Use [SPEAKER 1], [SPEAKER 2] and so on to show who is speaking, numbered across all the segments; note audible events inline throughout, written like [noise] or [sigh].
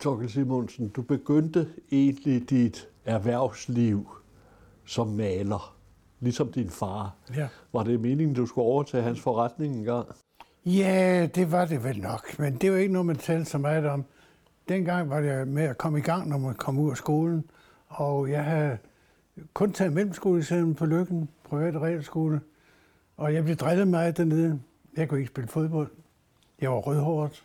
[SPEAKER 1] Torkel Simonsen, du begyndte egentlig dit erhvervsliv som maler, ligesom din far.
[SPEAKER 2] Ja.
[SPEAKER 1] Var det meningen, du skulle overtage hans forretning engang?
[SPEAKER 2] Ja, det var det vel nok, men det var ikke noget, man talte så meget om. Dengang var det med at komme i gang, når man kom ud af skolen, og jeg havde kun taget mellemskoleeksamen på Lykken, privat realskole, og jeg blev drillet meget dernede. Jeg kunne ikke spille fodbold. Jeg var rødhåret,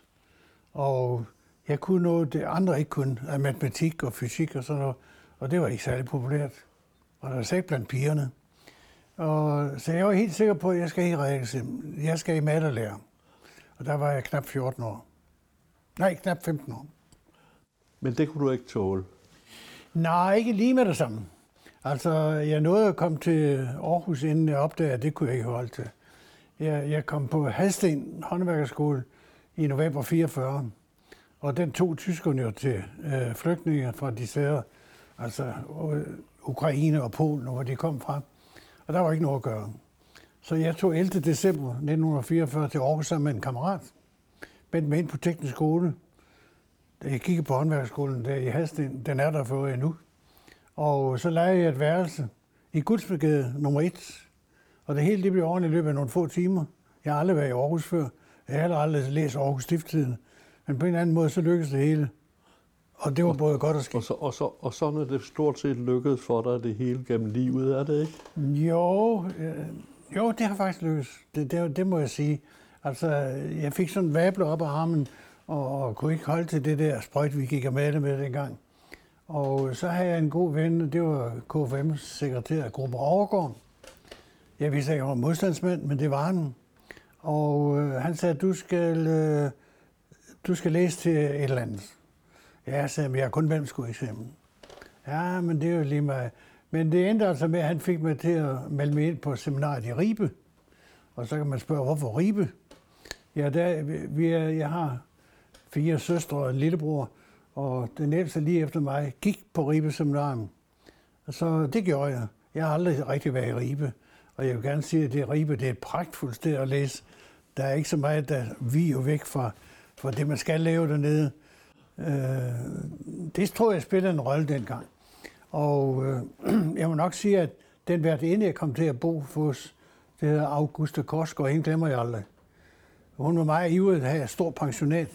[SPEAKER 2] og jeg kunne noget, det andre ikke kunne, af matematik og fysik og sådan noget, og det var ikke særlig populært. Og der var slet ikke blandt pigerne. Og, så jeg var helt sikker på, at jeg skal i realeksamen. Jeg skal i mattelærer. Og der var jeg knap 14 år. Nej, knap 15 år.
[SPEAKER 1] Men det kunne du ikke tåle.
[SPEAKER 2] Nej, ikke lige med det samme. Altså, jeg nåede at komme til Aarhus, inden jeg opdagede, at det kunne jeg ikke holde til. Jeg, jeg kom på Hadsten håndværkerskole i november 44, og den tog tyskerne jo til øh, flygtninge fra de steder, altså øh, Ukraine og Polen, hvor de kom fra. Og der var ikke noget at gøre. Så jeg tog 11. december 1944 til Aarhus sammen med en kammerat. Bent mig ind på teknisk skole. Jeg kiggede på håndværksskolen der i Hadsten, den er der for endnu. Og så lejede jeg et værelse i Gudsbegade nummer 1. Og det hele det blev ordentligt i løbet af nogle få timer. Jeg har aldrig været i Aarhus før. Jeg har heller aldrig læst Aarhus Stifttiden. Men på en eller anden måde, så lykkedes det hele. Og det var både godt og skidt.
[SPEAKER 1] Og, så, og, så, og sådan er det stort set lykkedes for dig det hele gennem livet, er det ikke?
[SPEAKER 2] Jo, øh, jo det har faktisk lykkedes. Det, det, det må jeg sige. Altså, jeg fik sådan en vabler op af armen, og, og kunne ikke holde til det der sprøjt, vi gik og med med dengang. Og så havde jeg en god ven, det var KFM's sekretær, Gruppe Overgård. Jeg vidste ikke, at jeg var modstandsmand, men det var han. Og øh, han sagde, du skal, øh, du skal læse til et eller andet. Ja, sagde, men jeg har kun mellemskoleeksamen. Ja, men det er jo lige mig. Men det endte altså med, at han fik mig til at melde mig ind på seminariet i Ribe. Og så kan man spørge, hvorfor Ribe? Ja, der, vi er, jeg har fire søstre og en lillebror, og den ældste lige efter mig gik på Ribe Seminarium. Og så det gjorde jeg. Jeg har aldrig rigtig været i Ribe. Og jeg vil gerne sige, at det Ribe det er et pragtfuldt sted at læse. Der er ikke så meget, der vi jo væk fra, for det, man skal lave dernede. Øh, det tror jeg spiller en rolle dengang. Og øh, [clears throat] jeg må nok sige, at den værtinde, jeg kom til at bo hos, det hedder Augusta Korsgaard, hende glemmer jeg aldrig. Hun var meget ivrig at have et stort pensionat,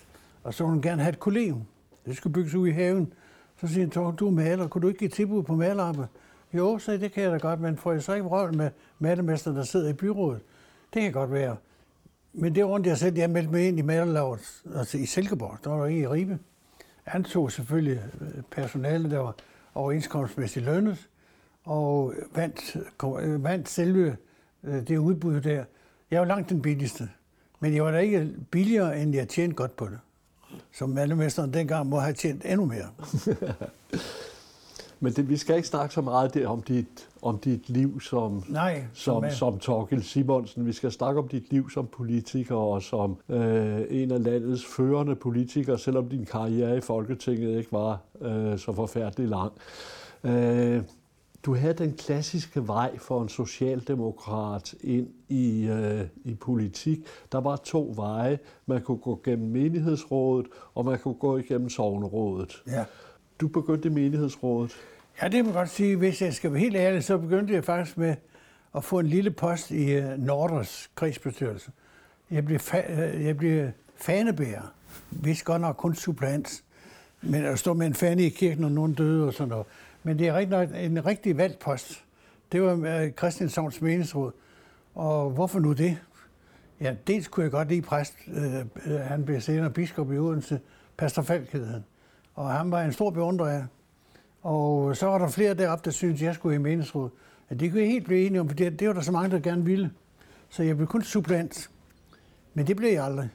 [SPEAKER 2] og så ville hun gerne have et kollegium. Det skulle bygges ud i haven. Så siger hun, du er maler, kunne du ikke give tilbud på malerarbejde? Jo, så det kan jeg da godt, men får jeg så ikke røv med matemesteren, der sidder i byrådet? Det kan godt være. Men det rundt, jeg selv, jeg meldte mig ind i Malerlaget, altså i Silkeborg, der var en i Ribe. Han tog selvfølgelig øh, personale, der var overenskomstmæssigt lønnet, og vandt, øh, vandt selve øh, det udbud der. Jeg var langt den billigste, men jeg var da ikke billigere, end jeg tjente godt på det. Som malermesteren dengang må have tjent endnu mere. [laughs]
[SPEAKER 1] Men det, vi skal ikke snakke så meget der om dit, om dit liv som,
[SPEAKER 2] Nej,
[SPEAKER 1] som, som, som Torkel Simonsen. Vi skal snakke om dit liv som politiker og som øh, en af landets førende politikere, selvom din karriere i Folketinget ikke var øh, så forfærdelig lang. Øh, du havde den klassiske vej for en socialdemokrat ind i, øh, i politik. Der var to veje. Man kunne gå gennem menighedsrådet, og man kunne gå igennem sovnerådet.
[SPEAKER 2] Ja.
[SPEAKER 1] Du begyndte i menighedsrådet.
[SPEAKER 2] Ja, det må jeg godt sige. Hvis jeg skal være helt ærlig, så begyndte jeg faktisk med at få en lille post i øh, uh, Norders krigsbestyrelse. Jeg blev, fa- øh, jeg blev fanebærer. Hvis godt nok kun supplant. Men at stå med en fane i kirken, når nogen døde og sådan noget. Men det er rigtig en rigtig valgt post. Det var øh, uh, meningsråd. Og hvorfor nu det? Ja, dels kunne jeg godt lide præst. øh, han blev senere biskop i Odense. Pastor Falk hed han. Og han var en stor beundrer af. Og så var der flere deroppe, der syntes, jeg skulle i meningsråd. Ja, det kunne jeg helt blive enige om, for det, det var der så mange, der gerne ville. Så jeg blev kun supplant. Men det blev jeg aldrig.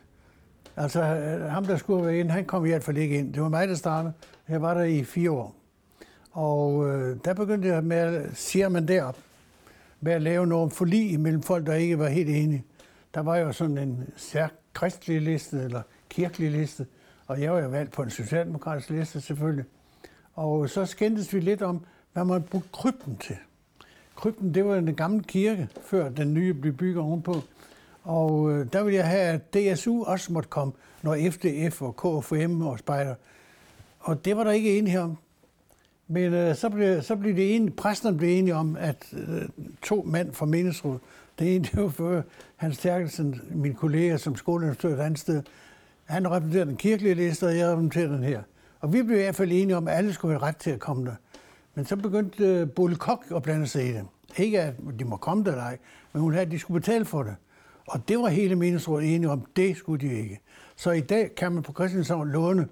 [SPEAKER 2] Altså, ham, der skulle være ind, han kom i hvert fald ikke ind. Det var mig, der startede. Jeg var der i fire år. Og øh, der begyndte jeg med, at, siger man derop, med at lave noget forlig mellem folk, der ikke var helt enige. Der var jo sådan en stærk kristelig liste, eller kirkelig liste, og jeg var jo valgt på en socialdemokratisk liste selvfølgelig. Og så skændtes vi lidt om, hvad man brugte krypten til. Krypten, det var den gamle kirke, før den nye blev bygget ovenpå. Og øh, der ville jeg have, at DSU også måtte komme, når FDF og KFM og Spejder. og det var der ikke enighed om. Men øh, så, blev, så blev det enige, præsterne blev enige om, at øh, to mænd fra meningsrådet, det ene det var for Hans Terkelsen, min kollega som skoleinstruktør et andet sted, han repræsenterer den kirkelige liste, og jeg repræsenterer den her. Og vi blev i hvert fald enige om, at alle skulle have ret til at komme der. Men så begyndte øh, Bolle Kok at blande sig i det. Ikke at de må komme der eller ej, men hun havde, at de skulle betale for det. Og det var hele meningsrådet enige om, det skulle de ikke. Så i dag kan man på Christianshavn låne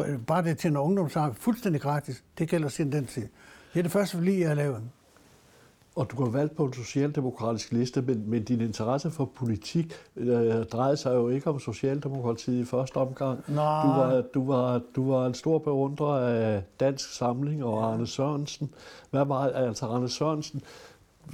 [SPEAKER 2] øh, bare det til en ungdomsarm fuldstændig gratis. Det gælder siden den tid. Det er det første forlig, jeg har lavet.
[SPEAKER 1] Og du har valgt på en socialdemokratisk liste, men, men din interesse for politik øh, drejede sig jo ikke om Socialdemokratiet i første omgang.
[SPEAKER 2] Nej.
[SPEAKER 1] Du var, du, var, du var en stor beundrer af Dansk Samling og ja. Arne Sørensen. Hvad var altså Arne Sørensen?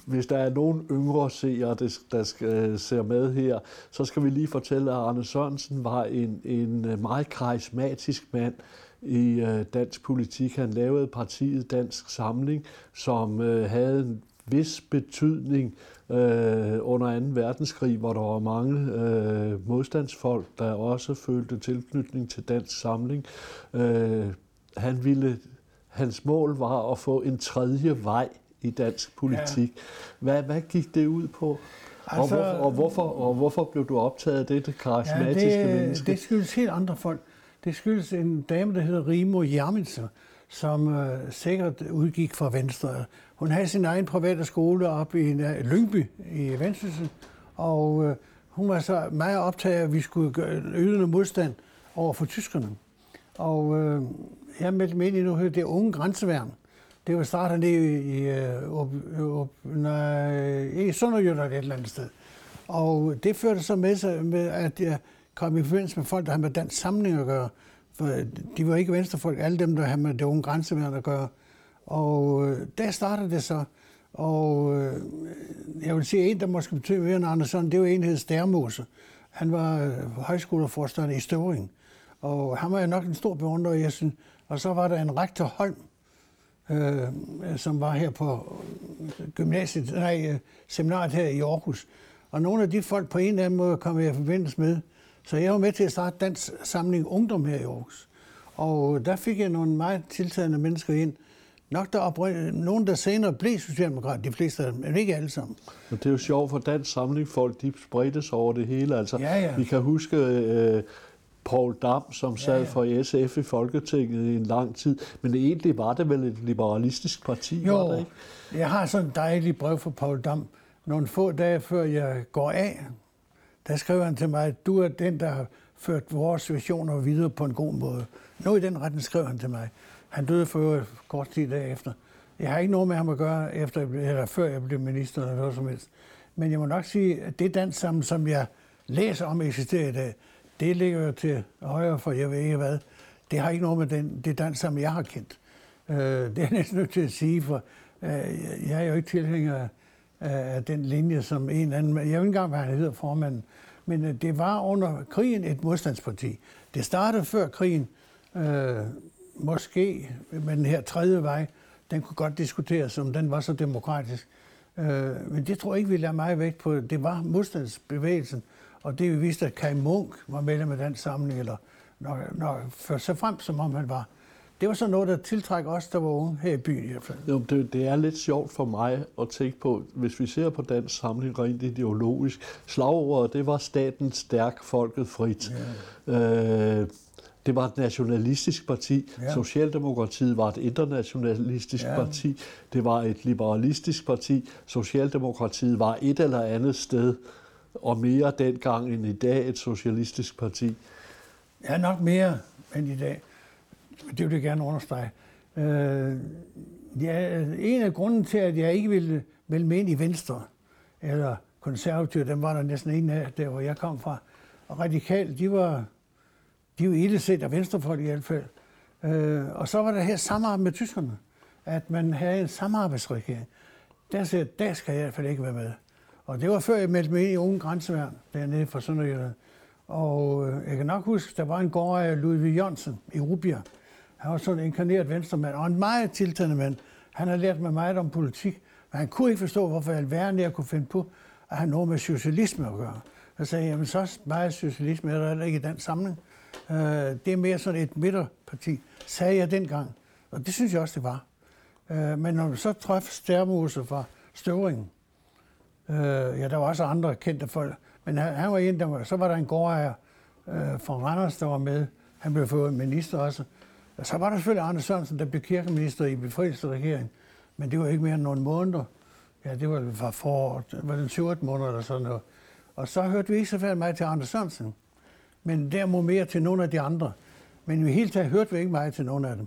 [SPEAKER 1] Hvis der er nogen yngre seere, der, der skal, ser med her, så skal vi lige fortælle, at Arne Sørensen var en, en meget karismatisk mand, i øh, dansk politik. Han lavede partiet Dansk Samling, som øh, havde en vis betydning øh, under 2. verdenskrig, hvor der var mange øh, modstandsfolk, der også følte tilknytning til dansk samling. Øh, han ville, hans mål var at få en tredje vej i dansk politik. Ja. Hvad, hvad gik det ud på? Altså, og, hvorfor, og, hvorfor, og hvorfor blev du optaget af dette karismatiske ja, det, menneske?
[SPEAKER 2] Det skyldes helt andre folk. Det skyldes en dame, der hedder Rimo Jermitser, som øh, sikkert udgik fra Venstre. Hun havde sin egen private skole op i uh, Lyngby i Vendsyssel, og øh, hun var så meget optaget af, at vi skulle yde ydende modstand over for tyskerne. Og øh, jeg meldte mig ind i nu, det unge grænseværn. Det var startet ned i, i, uh, nej, i Sønderjylland et eller andet sted. Og det førte så med sig, med, at jeg kom i forbindelse med folk, der havde med dansk samling at gøre. For øh, de var ikke venstrefolk, alle dem, der havde med det unge grænseværn at gøre. Og øh, der startede det så. Og øh, jeg vil sige, en, der måske betød mere end Andersen, det var en, der hed Stærmose. Han var øh, højskoleforstander i Støvring. Og han var jeg nok en stor beundrer, jeg synes. Og så var der en rektor Holm, øh, som var her på øh, gymnasiet, nej, seminaret her i Aarhus. Og nogle af de folk på en eller anden måde kom jeg i forbindelse med. Så jeg var med til at starte Dansk Samling Ungdom her i Aarhus. Og der fik jeg nogle meget tiltagende mennesker ind, nok der oprind... nogen, der senere blev socialdemokrat, de fleste af dem, men ikke alle sammen.
[SPEAKER 1] Men det er jo sjovt, for dansk samling folk, de spredte sig over det hele. Altså,
[SPEAKER 2] ja, ja.
[SPEAKER 1] Vi kan huske øh, Paul Dam, som sad ja, ja. for SF i Folketinget i en lang tid, men egentlig var det vel et liberalistisk parti,
[SPEAKER 2] jo,
[SPEAKER 1] var det ikke?
[SPEAKER 2] jeg har sådan et dejligt brev fra Paul Dam. Nogle få dage før jeg går af, der skrev han til mig, at du er den, der har ført vores visioner videre på en god måde. Noget i den retning skrev han til mig. Han døde for kort tid derefter. Jeg har ikke noget med ham at gøre, efter, eller før jeg blev minister eller noget som helst. Men jeg må nok sige, at det dans som, som jeg læser om eksisterer i dag, det ligger jo til højre for jeg ved ikke hvad. Det har ikke noget med den, det dans som jeg har kendt. Øh, det er jeg næsten nødt til at sige, for øh, jeg er jo ikke tilhænger af den linje, som en anden... Jeg ved ikke engang, hvad han hedder formanden. Men øh, det var under krigen et modstandsparti. Det startede før krigen, øh, måske med den her tredje vej, den kunne godt diskuteres, om den var så demokratisk. Øh, men det tror jeg ikke, vi lader meget vægt på. Det var modstandsbevægelsen, og det vi viste, at Kai Munk var medlem af den samling, eller når, når, for så frem, som om han var. Det var så noget, der tiltrækker os, der var unge her i byen i hvert fald.
[SPEAKER 1] Jo, det, det er lidt sjovt for mig at tænke på, hvis vi ser på dansk samling rent ideologisk, slagordet, det var staten stærk, folket frit. Ja. Øh, det var et nationalistisk parti. Ja. Socialdemokratiet var et internationalistisk ja. parti. Det var et liberalistisk parti. Socialdemokratiet var et eller andet sted, og mere dengang end i dag, et socialistisk parti.
[SPEAKER 2] Ja, nok mere end i dag. Det vil jeg gerne understrege. Øh, ja, en af grunden til, at jeg ikke ville melde mig ind i Venstre, eller konservative, dem var der næsten en af, der hvor jeg kom fra. Og radikal, de var de var jo ille set af venstrefolk i hvert fald. Øh, og så var der her samarbejde med tyskerne, at man havde en samarbejdsregering. Der sagde der skal jeg i hvert fald ikke være med. Og det var før jeg meldte mig ind i Unge Grænseværn, dernede fra Sønderjylland. Og øh, jeg kan nok huske, der var en gård af Ludvig Jørgensen i Rubia. Han var sådan en inkarneret venstremand, og en meget tiltagende mand. Han har lært mig meget om politik, men han kunne ikke forstå, hvorfor alverden jeg kunne finde på, at han noget med socialisme at gøre. Så sagde jeg, jamen så meget socialisme er der ikke i den samling. Øh, det er mere sådan et midterparti, sagde jeg dengang. Og det synes jeg også, det var. Øh, men når man så træffede Stærmose fra Støvringen, øh, ja, der var også andre kendte folk, men han, han var en, der var, så var der en gårdejer øh, fra Randers, der var med. Han blev fået minister også. Og så var der selvfølgelig Arne Sørensen, der blev kirkeminister i befrielsesregeringen. Men det var ikke mere end nogle måneder. Ja, det var fra foråret, det var den 7 måneder eller sådan noget. Og så hørte vi ikke så færdig meget til Arne Sørensen. Men derimod mere til nogle af de andre. Men i hele taget hørte vi ikke meget til nogen af dem.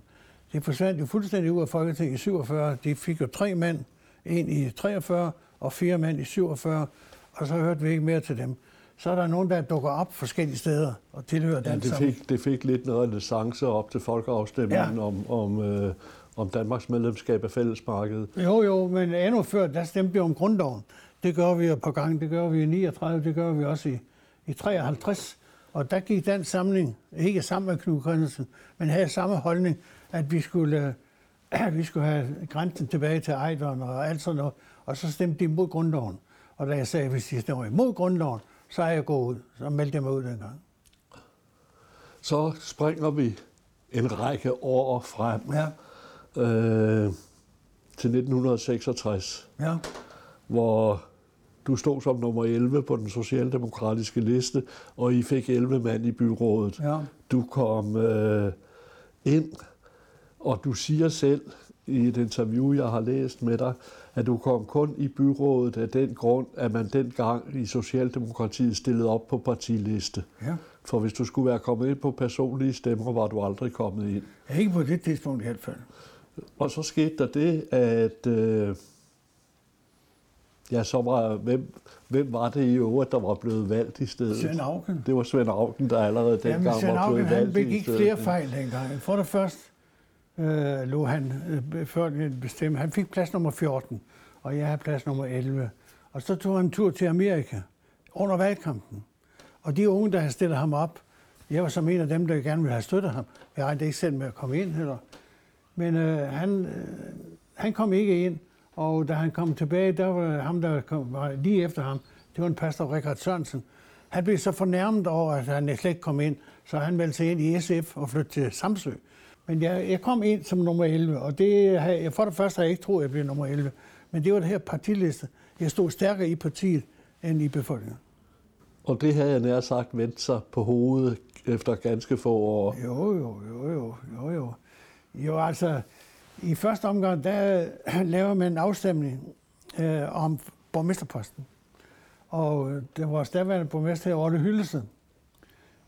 [SPEAKER 2] Det forsvandt jo fuldstændig ud af Folketinget i 47. De fik jo tre mænd, en i 43 og fire mænd i 47, og så hørte vi ikke mere til dem. Så er der nogen, der dukker op forskellige steder og tilhører
[SPEAKER 1] ja, det fik, det fik lidt en renaissance op til folkeafstemningen ja. om, om, øh, om Danmarks medlemskab af fællesmarkedet.
[SPEAKER 2] Jo, jo, men endnu før, der stemte vi om grundloven. Det gør vi jo på gang. Det gør vi i 39, det gør vi også i, i 53. Og der gik den samling, ikke sammen med Knud Christensen, men havde samme holdning, at vi skulle, at [clears throat] vi skulle have grænsen tilbage til Ejderen og alt sådan noget. Og så stemte de imod grundloven. Og da jeg sagde, at hvis de stemmer imod grundloven, så er jeg gået ud. Så meldte jeg mig ud dengang.
[SPEAKER 1] Så springer vi en række år frem
[SPEAKER 2] ja.
[SPEAKER 1] øh, til 1966,
[SPEAKER 2] ja.
[SPEAKER 1] hvor du stod som nummer 11 på den socialdemokratiske liste, og I fik 11 mand i byrådet.
[SPEAKER 2] Ja.
[SPEAKER 1] Du kom øh, ind, og du siger selv i et interview, jeg har læst med dig, at du kom kun i byrådet af den grund, at man dengang i Socialdemokratiet stillede op på partiliste.
[SPEAKER 2] Ja.
[SPEAKER 1] For hvis du skulle være kommet ind på personlige stemmer, var du aldrig kommet ind.
[SPEAKER 2] Ikke på det tidspunkt i hvert fald.
[SPEAKER 1] Og så skete der det, at... Øh, ja, så var... Hvem, hvem var det i øvrigt, der var blevet valgt i stedet?
[SPEAKER 2] Svend Auken.
[SPEAKER 1] Det var Svend Auken, der allerede dengang Jamen,
[SPEAKER 2] Svend
[SPEAKER 1] var blevet
[SPEAKER 2] Auken,
[SPEAKER 1] valgt
[SPEAKER 2] han begik flere fejl dengang. For det første øh, lå han øh, før den bestemme. Han fik plads nummer 14, og jeg havde plads nummer 11. Og så tog han en tur til Amerika under valgkampen. Og de unge, der havde stillet ham op, jeg var som en af dem, der gerne ville have støttet ham. Jeg regnede ikke selv med at komme ind heller. Men øh, han, øh, han kom ikke ind, og da han kom tilbage, der var ham, der kom, var lige efter ham, det var en pastor, Richard Sørensen. Han blev så fornærmet over, at han slet ikke kom ind, så han meldte sig ind i SF og flyttede til Samsø. Men jeg, jeg kom ind som nummer 11, og det, jeg, for det første har jeg ikke troet, at jeg blev nummer 11. Men det var det her partiliste. Jeg stod stærkere i partiet end i befolkningen.
[SPEAKER 1] Og det havde jeg nær sagt vendt sig på hovedet efter ganske få år.
[SPEAKER 2] Jo, jo, jo, jo, jo, jo. Jo, altså, i første omgang, der [clears throat] laver man en afstemning øh, om borgmesterposten. Og det var daværende borgmester her, Orle Hyldesen.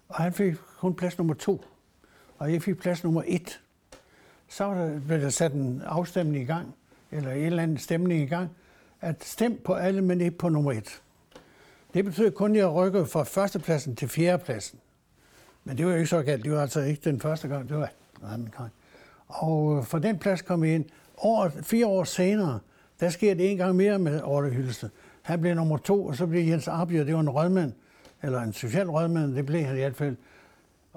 [SPEAKER 2] Og han fik kun plads nummer to og jeg fik plads nummer et. Så blev der sat en afstemning i gang, eller en eller anden stemning i gang, at stem på alle, men ikke på nummer et. Det betød kun, at jeg rykkede fra førstepladsen til fjerdepladsen. Men det var jo ikke så galt. Det var altså ikke den første gang, det var den anden gang. Og øh, for den plads kom jeg ind. År, fire år senere, der sker det en gang mere med Orle Hylste. Han blev nummer to, og så blev Jens Arbjør, det var en rødmand, eller en social rødmand, det blev han i hvert fald.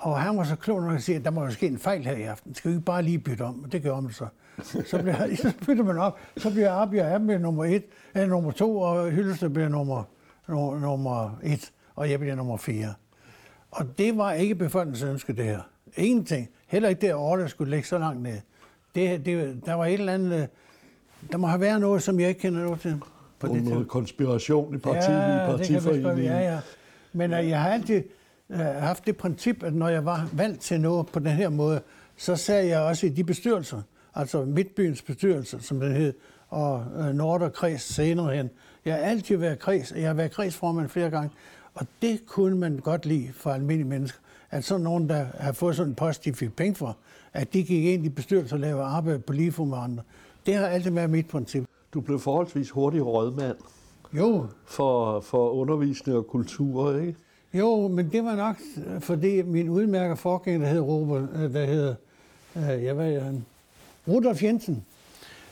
[SPEAKER 2] Og han var så klog nok at sige, at der må jo ske en fejl her i aften. Skal vi ikke bare lige bytte om? Og det gjorde man så. Så, bliver, [laughs] så bytter man op. Så bliver Abia han bliver nummer et, eller nummer to, og Hyldested bliver nummer, nummer, nummer et, og jeg bliver nummer fire. Og det var ikke befolkningens ønske, det her. Ingenting. Heller ikke det år, der skulle ligge så langt ned. Det, det, der var et eller andet... Der må have været noget, som jeg ikke kender noget til.
[SPEAKER 1] På det noget konspiration i partiet, ja, i partiforeningen.
[SPEAKER 2] Ja, ja. Men uh, jeg har altid uh, haft det princip, at når jeg var valgt til noget på den her måde, så sagde jeg også i de bestyrelser, altså Midtbyens bestyrelse, som den hed, og uh, Norderkreds senere hen. Jeg har altid været kreds, jeg har været kredsformand flere gange, og det kunne man godt lide for almindelige mennesker, at sådan nogen, der har fået sådan en post, de fik penge for, at de gik ind i bestyrelser og lavede arbejde på lige for med andre. Det har altid været mit princip.
[SPEAKER 1] Du blev forholdsvis hurtig rådmand.
[SPEAKER 2] Jo.
[SPEAKER 1] For, for undervisning og kultur, ikke?
[SPEAKER 2] Jo, men det var nok, øh, fordi min udmærker forgænger, der hed Robert, øh, der hed, øh, jeg ved, han, Rudolf Jensen,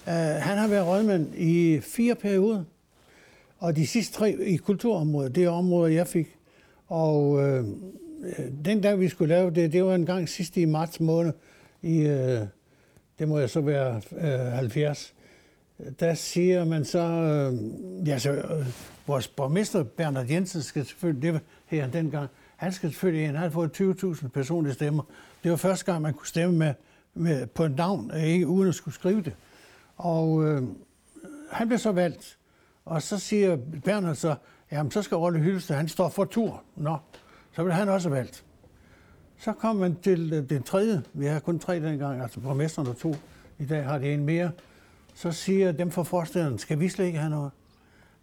[SPEAKER 2] øh, han har været rådmand i fire perioder, og de sidste tre i kulturområdet, det er områder, jeg fik. Og øh, den dag, vi skulle lave det, det var en gang sidste i marts måned, i, øh, det må jeg så være øh, 70, der siger man så, øh, ja, så øh, vores borgmester Bernhard Jensen skal selvfølgelig, det her dengang, Han skal selvfølgelig ind. Han har fået 20.000 personlige stemmer. Det var første gang, man kunne stemme med, med, på en navn, øh, ikke uden at skulle skrive det. Og øh, han blev så valgt. Og så siger Bernhard så, jamen så skal Olle Hyldested, han står for tur. Nå, så blev han også valgt. Så kom man til øh, den tredje. Vi har kun tre dengang, altså borgmesteren og to. I dag har det en mere. Så siger dem fra forstederne, skal vi slet ikke have noget?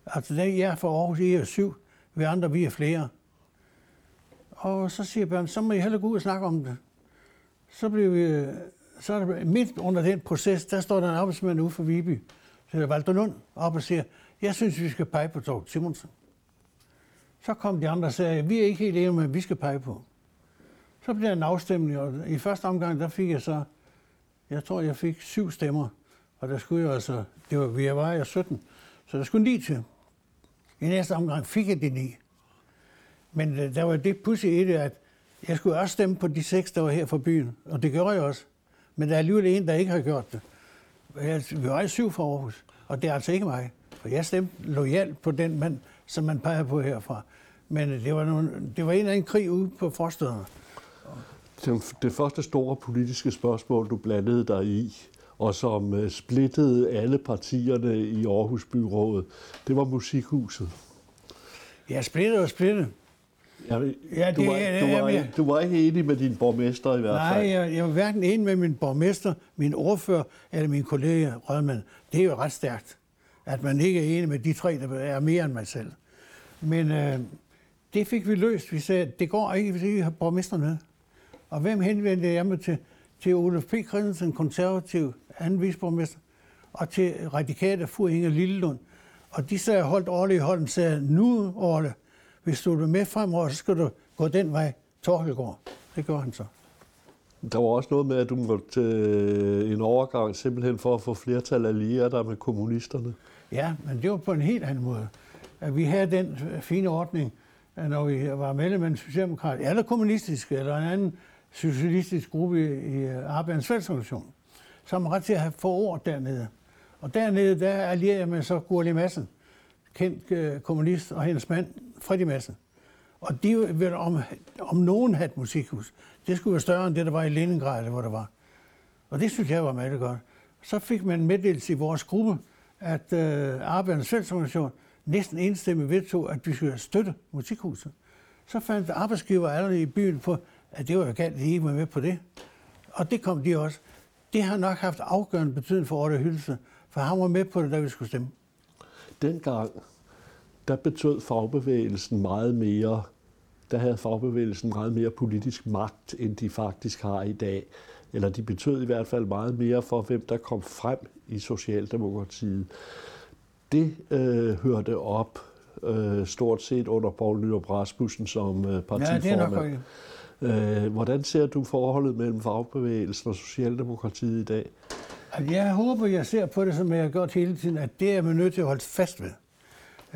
[SPEAKER 2] Altså, den jeg er fra Aarhus, I er syv. Vi andre, vi er flere. Og så siger børnene, så må I heller gå ud og snakke om det. Så blev vi, så er der midt under den proces, der står der en arbejdsmand ude for Viby, så hedder Valter Lund, op og siger, jeg synes, vi skal pege på Torg Simonsen. Så kom de andre og sagde, vi er ikke helt enige med, vi skal pege på. Så blev der en afstemning, og i første omgang, der fik jeg så, jeg tror, jeg fik syv stemmer. Og der skulle jeg altså, det var, vi var jeg 17, så der skulle ni til. I næste omgang fik jeg de ni. Men øh, der var det pussy i det, at jeg skulle også stemme på de seks, der var her fra byen. Og det gjorde jeg også. Men der er alligevel en, der ikke har gjort det. Vi var i syv fra Aarhus, og det er altså ikke mig. For jeg stemte lojalt på den mand, som man peger på herfra. Men det var, nogle, det var en eller anden krig ude på forstederne.
[SPEAKER 1] Det første store politiske spørgsmål, du blandede dig i, og som øh, splittede alle partierne i Aarhus Byrådet, det var Musikhuset.
[SPEAKER 2] Ja, splittet og splittet.
[SPEAKER 1] Ja, ja, det, du, var, du, var, ikke, du var ikke enig med din borgmester i hvert
[SPEAKER 2] fald? Nej, jeg, jeg var hverken enig med min borgmester, min ordfører eller min kollega Rødman. Det er jo ret stærkt, at man ikke er enig med de tre, der er mere end mig selv. Men øh, det fik vi løst. Vi sagde, det går ikke, hvis ikke har borgmester med. Og hvem henvendte jeg mig til? Til Olof P. Christensen, konservativ anden visborgmester, og til radikale fru Inger Lillelund. Og de sagde, holdt Orle i hånden, sagde, nu Orle, hvis du er med fremover, så skal du gå den vej, Torkelgaard. Det gør han så.
[SPEAKER 1] Der var også noget med, at du måtte til en overgang simpelthen for at få flertal allieret dig med kommunisterne.
[SPEAKER 2] Ja, men det var på en helt anden måde. At vi havde den fine ordning, at når vi var medlem af en socialdemokrat, eller kommunistisk, eller en anden socialistisk gruppe i Arbejdernes Fællesorganisation, så har man ret til at have få ord dernede. Og dernede, der allierer jeg med så Gurli Madsen, kendt øh, kommunist, og hendes mand, Freddy Madsen. Og de ville om, om nogen have et musikhus. Det skulle være større end det, der var i Leningrad, hvor det var. Og det synes jeg var meget godt. Så fik man meddelelse i vores gruppe, at øh, Arbejdernes Fællesorganisation næsten enstemmigt vedtog, at vi skulle støtte musikhuset. Så fandt arbejdsgiver allerede i byen på, at det var jo galt, at de ikke var med på det. Og det kom de også. Det har nok haft afgørende betydning for Otto Hylse, for han var med på det, da vi skulle stemme.
[SPEAKER 1] Dengang, der betød fagbevægelsen meget mere, der havde fagbevægelsen meget mere politisk magt, end de faktisk har i dag. Eller de betød i hvert fald meget mere for, hvem der kom frem i Socialdemokratiet. Det øh, hørte op øh, stort set under Poul Nyrup Rasmussen som øh, partiformand. Ja, det er nok. Øh, hvordan ser du forholdet mellem fagbevægelsen og Socialdemokratiet i dag?
[SPEAKER 2] Jeg håber, jeg ser på det, som jeg har gjort hele tiden, at det er man nødt til at holde fast ved.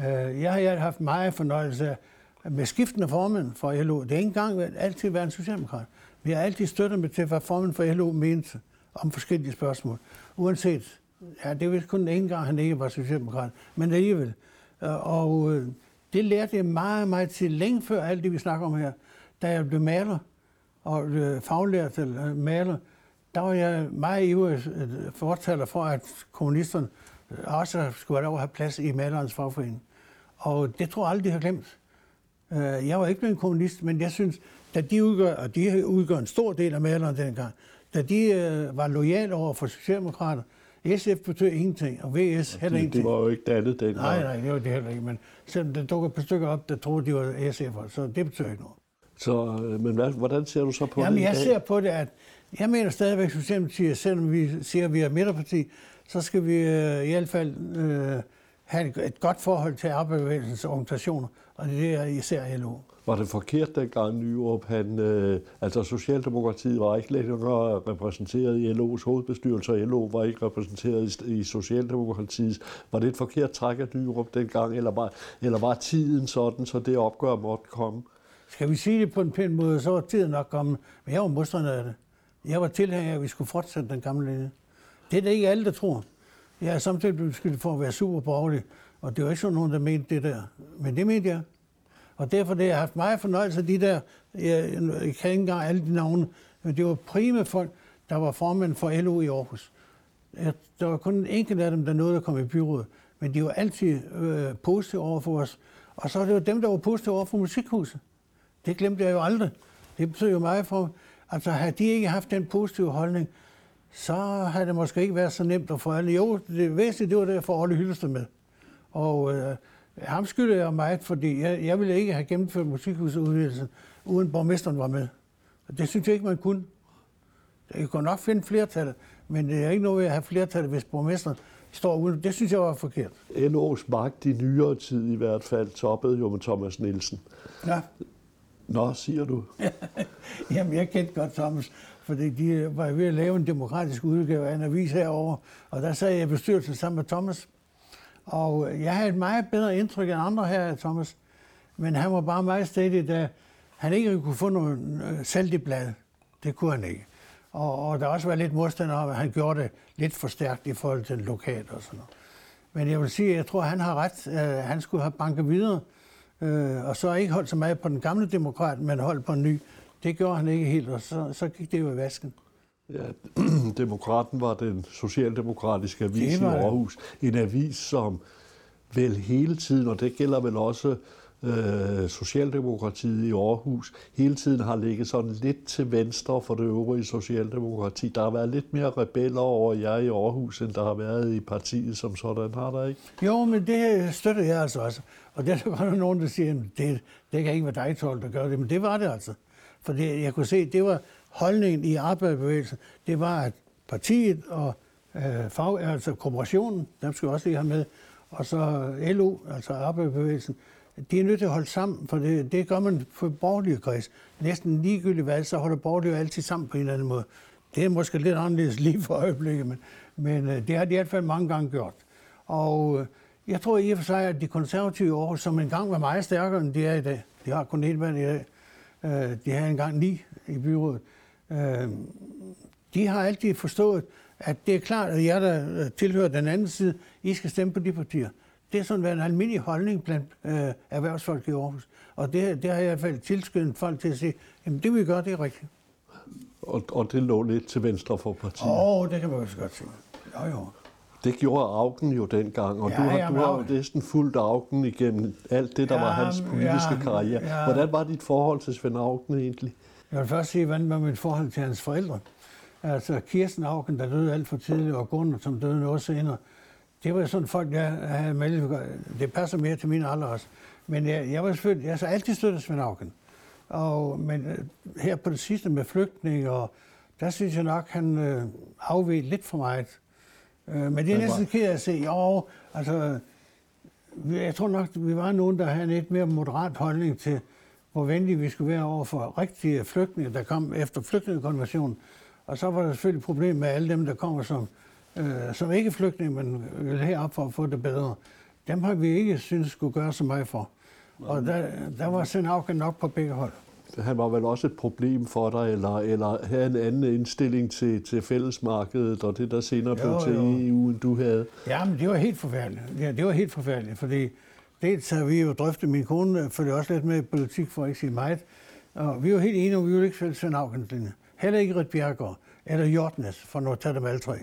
[SPEAKER 2] Øh, jeg har haft meget fornøjelse med skiftende formand for LO. Det er ikke engang altid været en socialdemokrat. Vi har altid støttet med til, hvad formanden for LO mente om forskellige spørgsmål. Uanset, ja, det er vist kun en gang, han ikke var socialdemokrat, men alligevel. Øh, og øh, det lærte jeg meget, meget til længe før alt det, vi snakker om her da jeg blev maler og faglært til maler, der var jeg meget ivrig fortaler for, at kommunisterne også skulle have plads i malerens fagforening. Og det tror jeg aldrig, de har glemt. Øh, jeg var ikke blevet kommunist, men jeg synes, da de udgør, og de udgør en stor del af maleren dengang, da de øh, var lojale over for Socialdemokrater, SF betød ingenting, og VS heller
[SPEAKER 1] det,
[SPEAKER 2] ingenting.
[SPEAKER 1] Det var jo ikke dannet dengang.
[SPEAKER 2] Nej, nej, det var det heller ikke, men selvom der dukker et par stykker op, der troede, de var SF'er, så det betød ikke noget.
[SPEAKER 1] Så, øh, men hvad, hvordan ser du så på
[SPEAKER 2] Jamen,
[SPEAKER 1] det
[SPEAKER 2] jeg ser på det, at jeg mener stadigvæk, Socialdemokratiet, selvom vi siger, at vi er midterparti, så skal vi øh, i hvert fald øh, have et, godt forhold til arbejdsbevægelsens organisationer, og det er især LO.
[SPEAKER 1] Var det forkert dengang Nyrup, han, øh, altså Socialdemokratiet var ikke længere repræsenteret i LO's hovedbestyrelse, og LO var ikke repræsenteret i, i Socialdemokratiet. Var det et forkert træk af Nyrup dengang, eller var, eller var tiden sådan, så det opgør måtte komme?
[SPEAKER 2] Skal vi sige det på en pæn måde, så var tiden nok kommet. Men jeg var modstander af det. Jeg var tilhænger af, at vi skulle fortsætte den gamle linje. Det er det ikke alle, der tror. Jeg er samtidig blevet beskyldt for at være super borgerlig, og det var ikke sådan nogen, der mente det der. Men det mente jeg. Og derfor det, jeg har haft meget fornøjelse af de der, jeg, jeg kan ikke engang alle de navne, men det var prime folk, der var formand for LO i Aarhus. Der var kun en enkelt af dem, der nåede at komme i byrådet, men de var altid øh, positive over for os. Og så var det jo dem, der var positive over for musikhuset. Det glemte jeg jo aldrig. Det betød jo meget for, altså havde de ikke haft den positive holdning, så havde det måske ikke været så nemt at få alle. Jo, det væsentlige, det var det for Olle Hyllested med. Og øh, ham skylder jeg meget, fordi jeg, jeg ville ikke have gennemført musikhusudvidelsen, uden borgmesteren var med. Det synes jeg ikke, man kunne. Jeg kunne nok finde flertallet, men det er ikke noget ved at have flertallet, hvis borgmesteren står uden. Det synes jeg var forkert.
[SPEAKER 1] LO's magt i nyere tid i hvert fald toppede jo med Thomas Nielsen.
[SPEAKER 2] Ja.
[SPEAKER 1] Nå, siger du. [laughs]
[SPEAKER 2] Jamen, jeg kendte godt Thomas, fordi de var ved at lave en demokratisk udgave af en avis herovre, og der sad jeg i bestyrelsen sammen med Thomas. Og øh, jeg havde et meget bedre indtryk end andre her Thomas, men han var bare meget stedig, da han ikke kunne få noget øh, salt i bladet. Det kunne han ikke. Og, og der også var lidt modstand om, at han gjorde det lidt for stærkt i forhold til lokalt og sådan noget. Men jeg vil sige, at jeg tror, at han har ret. Uh, han skulle have banket videre, uh, og så ikke holdt så meget på den gamle demokrat, men holdt på en ny. Det gjorde han ikke helt, og så, så gik det jo i vasken.
[SPEAKER 1] Ja, [clears throat] Demokraten var den socialdemokratiske avis i Aarhus. En avis, som vel hele tiden, og det gælder vel også øh, Socialdemokratiet i Aarhus hele tiden har ligget sådan lidt til venstre for det øvrige Socialdemokrati. Der har været lidt mere rebeller over jer i Aarhus, end der har været i partiet som sådan, har der ikke?
[SPEAKER 2] Jo, men det støtter jeg altså også. Og det er der [laughs] godt nogen, der siger, at det, det kan ikke være dig, Tol, der gør det. Men det var det altså. For det, jeg kunne se, det var holdningen i arbejderbevægelsen. Det var, at partiet og øh, fag, altså kooperationen, dem skal også lige have med, og så LO, altså arbejderbevægelsen, de er nødt til at holde sammen, for det, det gør man for borgerlige kreds. Næsten ligegyldigt hvad, så holder borgerlige altid sammen på en eller anden måde. Det er måske lidt anderledes [laughs] lige for øjeblikket, men, men øh, det har de i hvert fald mange gange gjort. Og øh, jeg tror i og for sig, at de konservative år, som engang var meget stærkere, end de er i dag, de har kun et mand i dag, øh, de har engang ni i byrådet, de har altid forstået, at det er klart, at jer, der tilhører den anden side, I skal stemme på de partier. Det er sådan været en almindelig holdning blandt øh, erhvervsfolk i Aarhus. Og det, det har jeg i hvert fald tilskyndet folk til at sige, jamen det vi gør, det er rigtigt.
[SPEAKER 1] Og, og det lå lidt til venstre for partiet?
[SPEAKER 2] Åh, oh, det kan man også godt sige. Jo, jo.
[SPEAKER 1] Det gjorde Augen jo dengang, og ja, du har, jamen, du har jo næsten fuldt Augen igennem alt det, der ja, var hans politiske ja, karriere. Ja. Hvordan var dit forhold til Svend Augen egentlig?
[SPEAKER 2] Jeg vil først sige, hvordan var mit forhold til hans forældre. Altså Kirsten Augen, der døde alt for tidligt, og Gunnar, som døde noget senere det var sådan folk, jeg havde meldt. Det passer mere til min alder også. Men jeg, jeg var selvfølgelig, jeg har altid støttet Svend Auken. Og, men øh, her på det sidste med flygtning, og der synes jeg nok, han øh, afved lidt for meget. Øh, men det er næsten ked at se. Jo, altså, jeg tror nok, vi var nogen, der havde en lidt mere moderat holdning til, hvor venlige vi skulle være over for rigtige flygtninge, der kom efter flygtningekonventionen. Og så var der selvfølgelig et problem med alle dem, der kommer som øh, som ikke flygtninge, men vil herop for at få det bedre, dem har vi ikke synes skulle gøre så meget for. Og der, der var Senauken nok på begge hold.
[SPEAKER 1] Han var vel også et problem for dig, eller, eller havde en anden indstilling til, til fællesmarkedet, og det der senere blev til EU, end du havde?
[SPEAKER 2] Ja, men det var helt forfærdeligt. Ja, det var helt forfærdeligt, fordi dels har vi jo drøftet, min kone følger også lidt med politik, for at ikke sige meget, og vi var helt enige om, at vi ville ikke fælde Svend linje. Heller ikke Rit Bjergård, eller Jordnes, for nu at tage dem alle tre.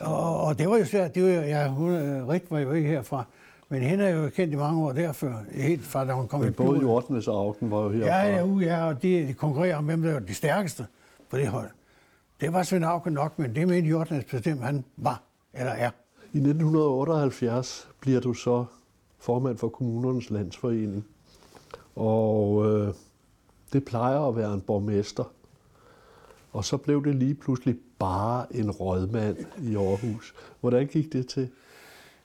[SPEAKER 2] Og, og det var jo svært. Det var jo, ja, hun, øh, Rit var jo ikke herfra. Men hende er jo kendt i mange år derfor, helt fra da hun kom Men i
[SPEAKER 1] både Jordnes og Augen var jo herfra.
[SPEAKER 2] Ja, ja, uh, ja og de, de konkurrerer om, hvem der var de stærkeste på det hold. Det var Svend Augen nok, men det mente Jordnes bestemt, han var eller er.
[SPEAKER 1] I 1978 bliver du så formand for kommunernes landsforening. Og øh, det plejer at være en borgmester. Og så blev det lige pludselig bare en rådmand i Aarhus. Hvordan gik det til?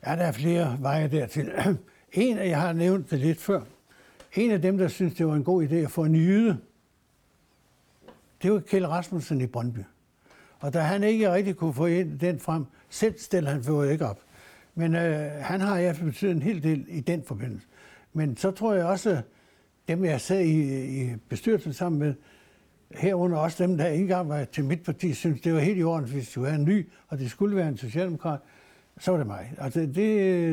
[SPEAKER 2] Ja, der er flere veje dertil. [clears throat] En af, jeg har nævnt det lidt før, en af dem, der synes, det var en god idé at få en jyde, det var Kjell Rasmussen i Brøndby. Og da han ikke rigtig kunne få den frem, selv stiller han for ikke op. Men øh, han har i hvert fald betydet en hel del i den forbindelse. Men så tror jeg også, dem jeg sad i, i bestyrelsen sammen med, herunder også dem, der ikke engang var til mit parti, synes det var helt i orden, hvis du var en ny, og det skulle være en socialdemokrat, så var det mig. Altså, det,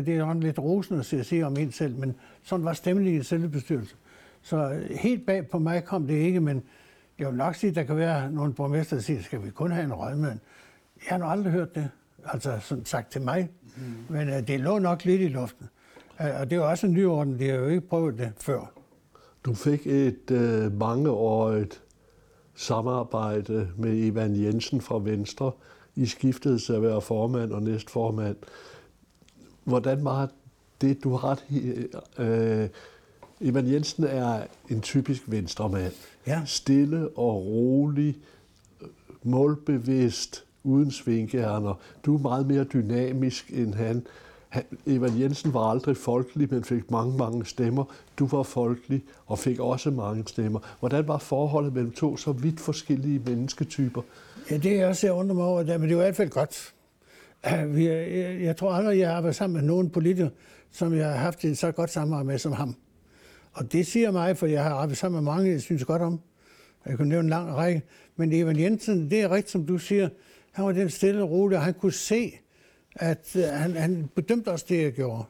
[SPEAKER 2] det er lidt rosende at se om en selv, men sådan var stemningen i selve bestyrelsen. Så helt bag på mig kom det ikke, men jeg vil nok sige, at der kan være nogle borgmester, der siger, skal vi kun have en rådmand? Jeg har nu aldrig hørt det, altså som sagt til mig, mm. men uh, det lå nok lidt i luften. Uh, og det er jo også en ny orden, de har jo ikke prøvet det før.
[SPEAKER 1] Du fik et uh, mangeårigt samarbejde med Ivan Jensen fra Venstre. I skiftede til at være formand og næstformand. Hvordan var det, du har ret øh, Ivan Jensen er en typisk venstremand. Ja. Stille og rolig, målbevidst, uden svinkehjerner. Du er meget mere dynamisk end han. han. Evan Jensen var aldrig folkelig, men fik mange, mange stemmer. Du var folkelig og fik også mange stemmer. Hvordan var forholdet mellem to så vidt forskellige mennesketyper?
[SPEAKER 2] Ja, det er også, jeg undrer mig over, men det er i hvert fald godt. [clears throat] Jeg, jeg tror aldrig, jeg har været sammen med nogen politiker, som jeg har haft et så godt samarbejde med som ham. Og det siger mig, for jeg har arbejdet sammen med mange, jeg synes godt om. Jeg kunne nævne en lang række. Men Evan Jensen, det er rigtigt, som du siger. Han var den stille og rolig, og han kunne se, at øh, han, han bedømte også det, jeg gjorde.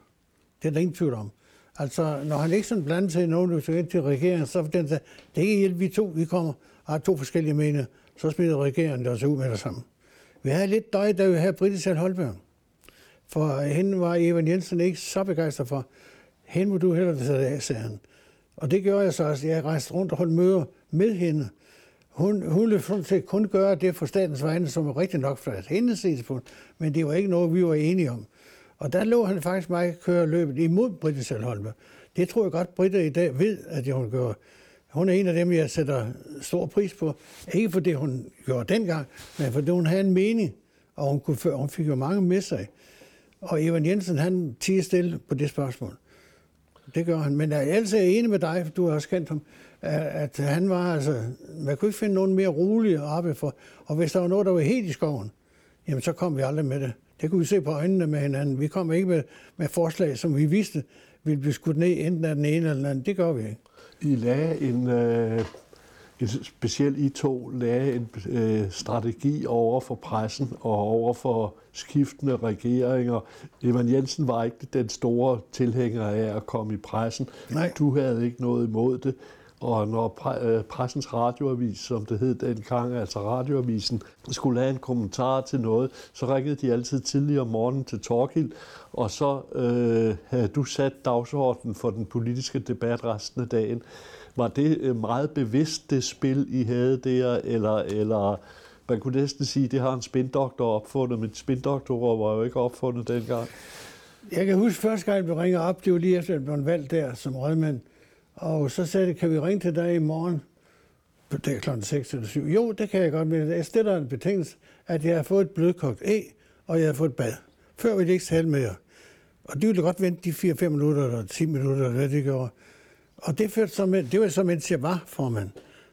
[SPEAKER 2] Det er der ingen tvivl om. Altså, når han ikke sådan blandede sig i nogen til regeringen, så den det er ikke helt vi to, vi kommer og har to forskellige meninger. Så smider regeringen der også ud med det samme. Vi havde lidt døj, da vi havde Britta Holberg. For hende var Evan Jensen ikke så begejstret for. Hende må du hellere tage af, sagde han. Og det gjorde jeg så også. Jeg rejste rundt og holdt møder med hende. Hun, hun ville sådan set kun gøre det for statens vegne, som var rigtig nok fra hendes synspunkt, men det var ikke noget, vi var enige om. Og der lå han faktisk mig køre løbet imod Britta Salholme. Det tror jeg godt, Britta i dag ved, at hun gør. Hun er en af dem, jeg sætter stor pris på. Ikke for det, hun gjorde dengang, men fordi hun havde en mening, og hun, kunne, hun fik jo mange med sig. Og Evan Jensen, han tiger stille på det spørgsmål. Det gør han. Men jeg er altid enig med dig, for du har også kendt ham, at han var altså... Man kunne ikke finde nogen mere rolig at arbejde for. Og hvis der var noget, der var helt i skoven, jamen så kom vi aldrig med det. Det kunne vi se på øjnene med hinanden. Vi kom ikke med, med forslag, som vi vidste ville blive skudt ned enten af den ene eller den anden. Det gør vi ikke.
[SPEAKER 1] I lagde en, øh, en specielt I to lagde en øh, strategi over for pressen og over for skiftende regeringer. Evan Jensen var ikke den store tilhænger af at komme i pressen. Nej. Du havde ikke noget imod det. Og når øh, pressens radioavis, som det hed dengang, altså radioavisen, skulle have en kommentar til noget, så ringede de altid tidligere om morgenen til Torkild, og så øh, havde du sat dagsordenen for den politiske debat resten af dagen. Var det øh, meget bevidst, det spil, I havde der, eller, eller man kunne næsten sige, det har en spindoktor opfundet, men spindoktorer var jo ikke opfundet dengang.
[SPEAKER 2] Jeg kan huske første gang, vi ringer op, det var lige efter, at jeg blev valgt der som rådmand. Og så sagde det, kan vi ringe til dig i morgen? Det er klokken 6 eller 7. Jo, det kan jeg godt, men jeg stiller en betingelse, at jeg har fået et blødkogt æg, og jeg har fået et bad. Før vil de ikke tale mere. Og de ville godt vente de 4-5 minutter, eller 10 minutter, eller hvad det gjorde. Og det, førte så med, det var så, mens jeg var formand.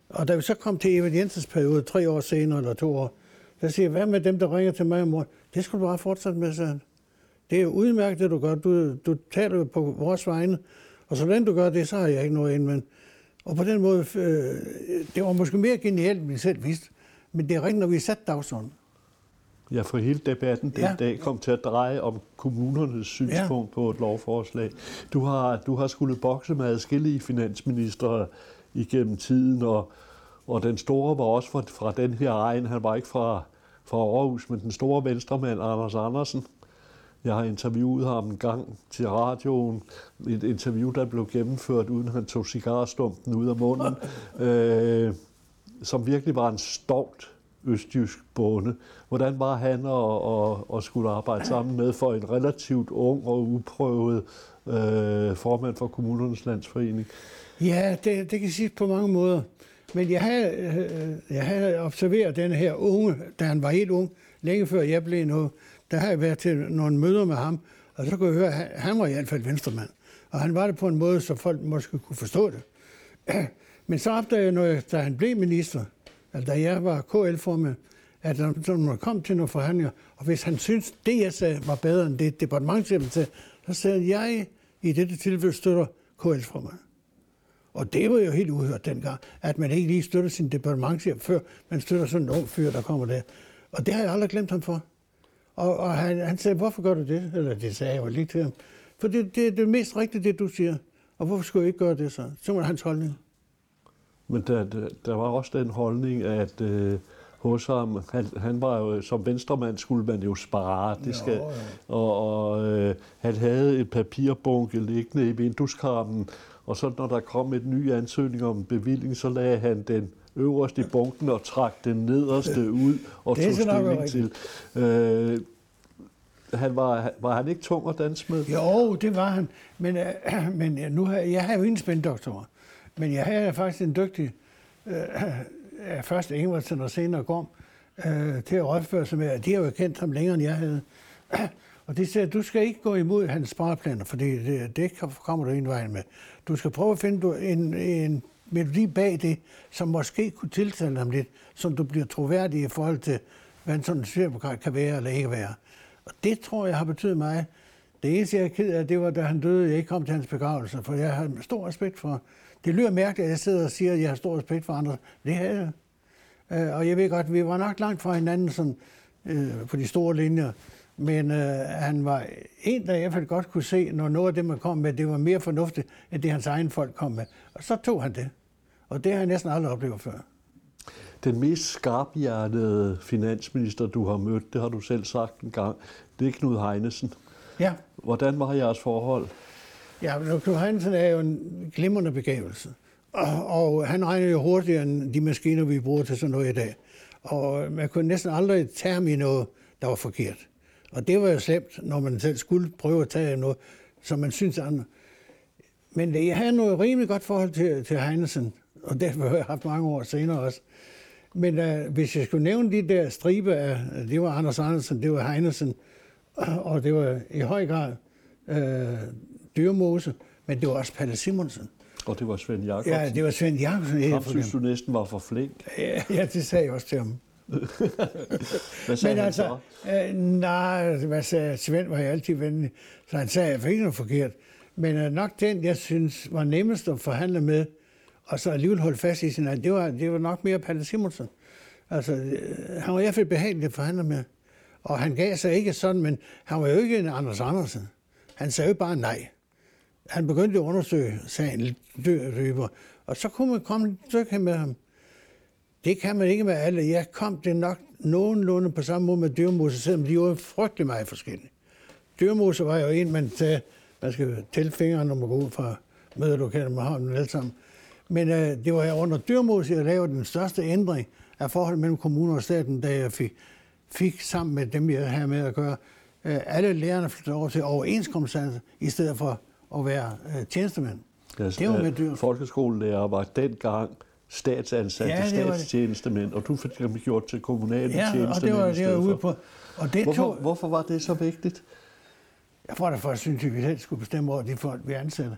[SPEAKER 2] Og da vi så kom til Evald Jensens periode, tre år senere eller to år, der siger jeg, hvad med dem, der ringer til mig om morgenen? Det skulle du bare fortsætte med, sagde Det er jo udmærket, det du gør. Du, du taler jo på vores vegne. Og så længe du gør det, så har jeg ikke noget ind, men og på den måde, øh, det var måske mere genialt, end vi selv vidste. Men det er rigtigt, når vi satte dagsordenen.
[SPEAKER 1] Ja, for hele debatten den ja. dag kom til at dreje om kommunernes synspunkt ja. på et lovforslag. Du har, du har skulle bokse med adskillige finansministre igennem tiden, og, og den store var også fra, fra den her egen. Han var ikke fra, fra Aarhus, men den store venstremand, Anders Andersen. Jeg har interviewet ham en gang til radioen. Et interview, der blev gennemført, uden han tog cigarstumpen ud af munden. [laughs] øh, som virkelig var en stolt østjysk bonde. Hvordan var han at, at, at skulle arbejde sammen med for en relativt ung og uprøvet øh, formand for kommunernes landsforening?
[SPEAKER 2] Ja, det, det kan siges på mange måder. Men jeg havde, øh, jeg havde observeret den her unge, da han var helt ung, længe før jeg blev noget. Der har jeg været til nogle møder med ham, og så kunne jeg høre, at han var i hvert fald venstremand. Og han var det på en måde, så folk måske kunne forstå det. [clears throat] Men så opdagede jeg, når da han blev minister, altså da jeg var KL-formand, at når man kom til nogle forhandlinger, og hvis han syntes, det jeg sagde, var bedre end det departementchefen sagde, så sagde jeg, i dette tilfælde støtter KL-formand. Og det var jo helt uhørt dengang, at man ikke lige støtter sin departementchef før, man støtter sådan en ung fyr, der kommer der. Og det har jeg aldrig glemt ham for. Og, og han, han sagde, hvorfor gør du det? Eller det sagde jeg jo lige til ham. For det, det er det mest rigtige, det du siger. Og hvorfor skulle jeg ikke gøre det så? Så var hans holdning.
[SPEAKER 1] Men der, der, var også den holdning, at øh, hos ham, han, han var jo, som venstremand skulle man jo spare, det skal,
[SPEAKER 2] Jo, jo.
[SPEAKER 1] og, og øh, han havde et papirbunke liggende i vindueskarmen, og så når der kom et ny ansøgning om bevilling, så lagde han den øverst i bunken og trak den nederste [laughs] ud og
[SPEAKER 2] er
[SPEAKER 1] tog stilling til. Øh, han var, var han ikke tung at danse med?
[SPEAKER 2] Jo, det var han. Men, øh, [clears throat] men øh, nu har, jeg har jo ingen spændoktorer. Men jeg havde faktisk en dygtig, øh, [clears throat] øh først Ingvartsen og senere Gorm, øh, til at rådføre sig med, at de har jo kendt ham længere, end jeg havde. [clears throat] Og de sagde, du skal ikke gå imod hans spareplaner, for det, det, det kommer du en vej med. Du skal prøve at finde du en, en melodi bag det, som måske kunne tiltale ham lidt, som du bliver troværdig i forhold til, hvad en sådan socialdemokrat kan være eller ikke være. Og det tror jeg har betydet mig. Det eneste, jeg er ked af, det var, da han døde, jeg ikke kom til hans begravelse, for jeg har stor respekt for... Det lyder mærkeligt, at jeg sidder og siger, at jeg har stor respekt for andre. Det havde jeg. Øh, og jeg ved godt, vi var nok langt fra hinanden sådan, øh, på de store linjer. Men øh, han var en, der i hvert fald godt kunne se, når noget af det, man kom med, det var mere fornuftigt, end det hans egen folk kom med. Og så tog han det. Og det har jeg næsten aldrig oplevet før.
[SPEAKER 1] Den mest skarphjertede finansminister, du har mødt, det har du selv sagt en gang, det er Knud Heinesen.
[SPEAKER 2] Ja,
[SPEAKER 1] Hvordan var jeres forhold?
[SPEAKER 2] Ja, men Knud Hansen er jo en glimrende begævelse. Og, og han regner jo hurtigere end de maskiner, vi bruger til sådan noget i dag. Og man kunne næsten aldrig tage ham i noget, der var forkert. Og det var jo slemt, når man selv skulle prøve at tage noget, som man synes andre. Men jeg havde noget rimelig godt forhold til, til Heinesen, og det har jeg haft mange år senere også. Men uh, hvis jeg skulle nævne de der stribe af, det var Anders Andersen, det var Heinesen, og det var i høj grad uh, Dyrmose, men det var også Palle Simonsen.
[SPEAKER 1] Og det var Svend Jakobsen.
[SPEAKER 2] Ja, det var Svend Jakobsen.
[SPEAKER 1] Ham synes du næsten var for flink.
[SPEAKER 2] Ja, ja, det sagde jeg også til ham. [laughs]
[SPEAKER 1] Hvad sagde
[SPEAKER 2] Men
[SPEAKER 1] han
[SPEAKER 2] altså,
[SPEAKER 1] så?
[SPEAKER 2] øh, nej, hvad sagde Svend var jeg altid venlig, så han sagde, at jeg fik noget forkert. Men øh, nok den, jeg synes var nemmest at forhandle med, og så alligevel holde fast i sin, egen. det var, det var nok mere Palle Simonsen. Altså, øh, han var i hvert fald behagelig at forhandle med. Og han gav sig ikke sådan, men han var jo ikke en Anders Andersen. Han sagde jo bare nej. Han begyndte at undersøge sagen lidt dybere, og så kunne man komme et stykke med ham. Det kan man ikke med alle. Jeg kom det nok nogenlunde på samme måde med dyrmose, selvom de var frygtelig meget forskellige. Dyrmose var jo en, man sagde, man skal tælle fingrene, når man går ud fra mødelokalet med ham alle sammen. Men øh, det var her under dyrmose, jeg lavede den største ændring af forholdet mellem kommuner og staten, da jeg fik, fik sammen med dem, jeg havde med at gøre, øh, alle lærerne flyttede over til overenskomstanser, i stedet for at være øh, tjenestemænd.
[SPEAKER 1] Altså,
[SPEAKER 2] det var med
[SPEAKER 1] at
[SPEAKER 2] dyr.
[SPEAKER 1] Folkeskolelærer var dengang statsansatte
[SPEAKER 2] Ja,
[SPEAKER 1] ja, statstjenestemænd, og du fik dem gjort til kommunale
[SPEAKER 2] Ja,
[SPEAKER 1] tjenestemænd
[SPEAKER 2] og det var det, var ude på. Og det
[SPEAKER 1] Hvorfor,
[SPEAKER 2] tog,
[SPEAKER 1] hvorfor var det så vigtigt?
[SPEAKER 2] Jeg tror da for, at synes, at vi selv skulle bestemme over de folk, vi ansætter.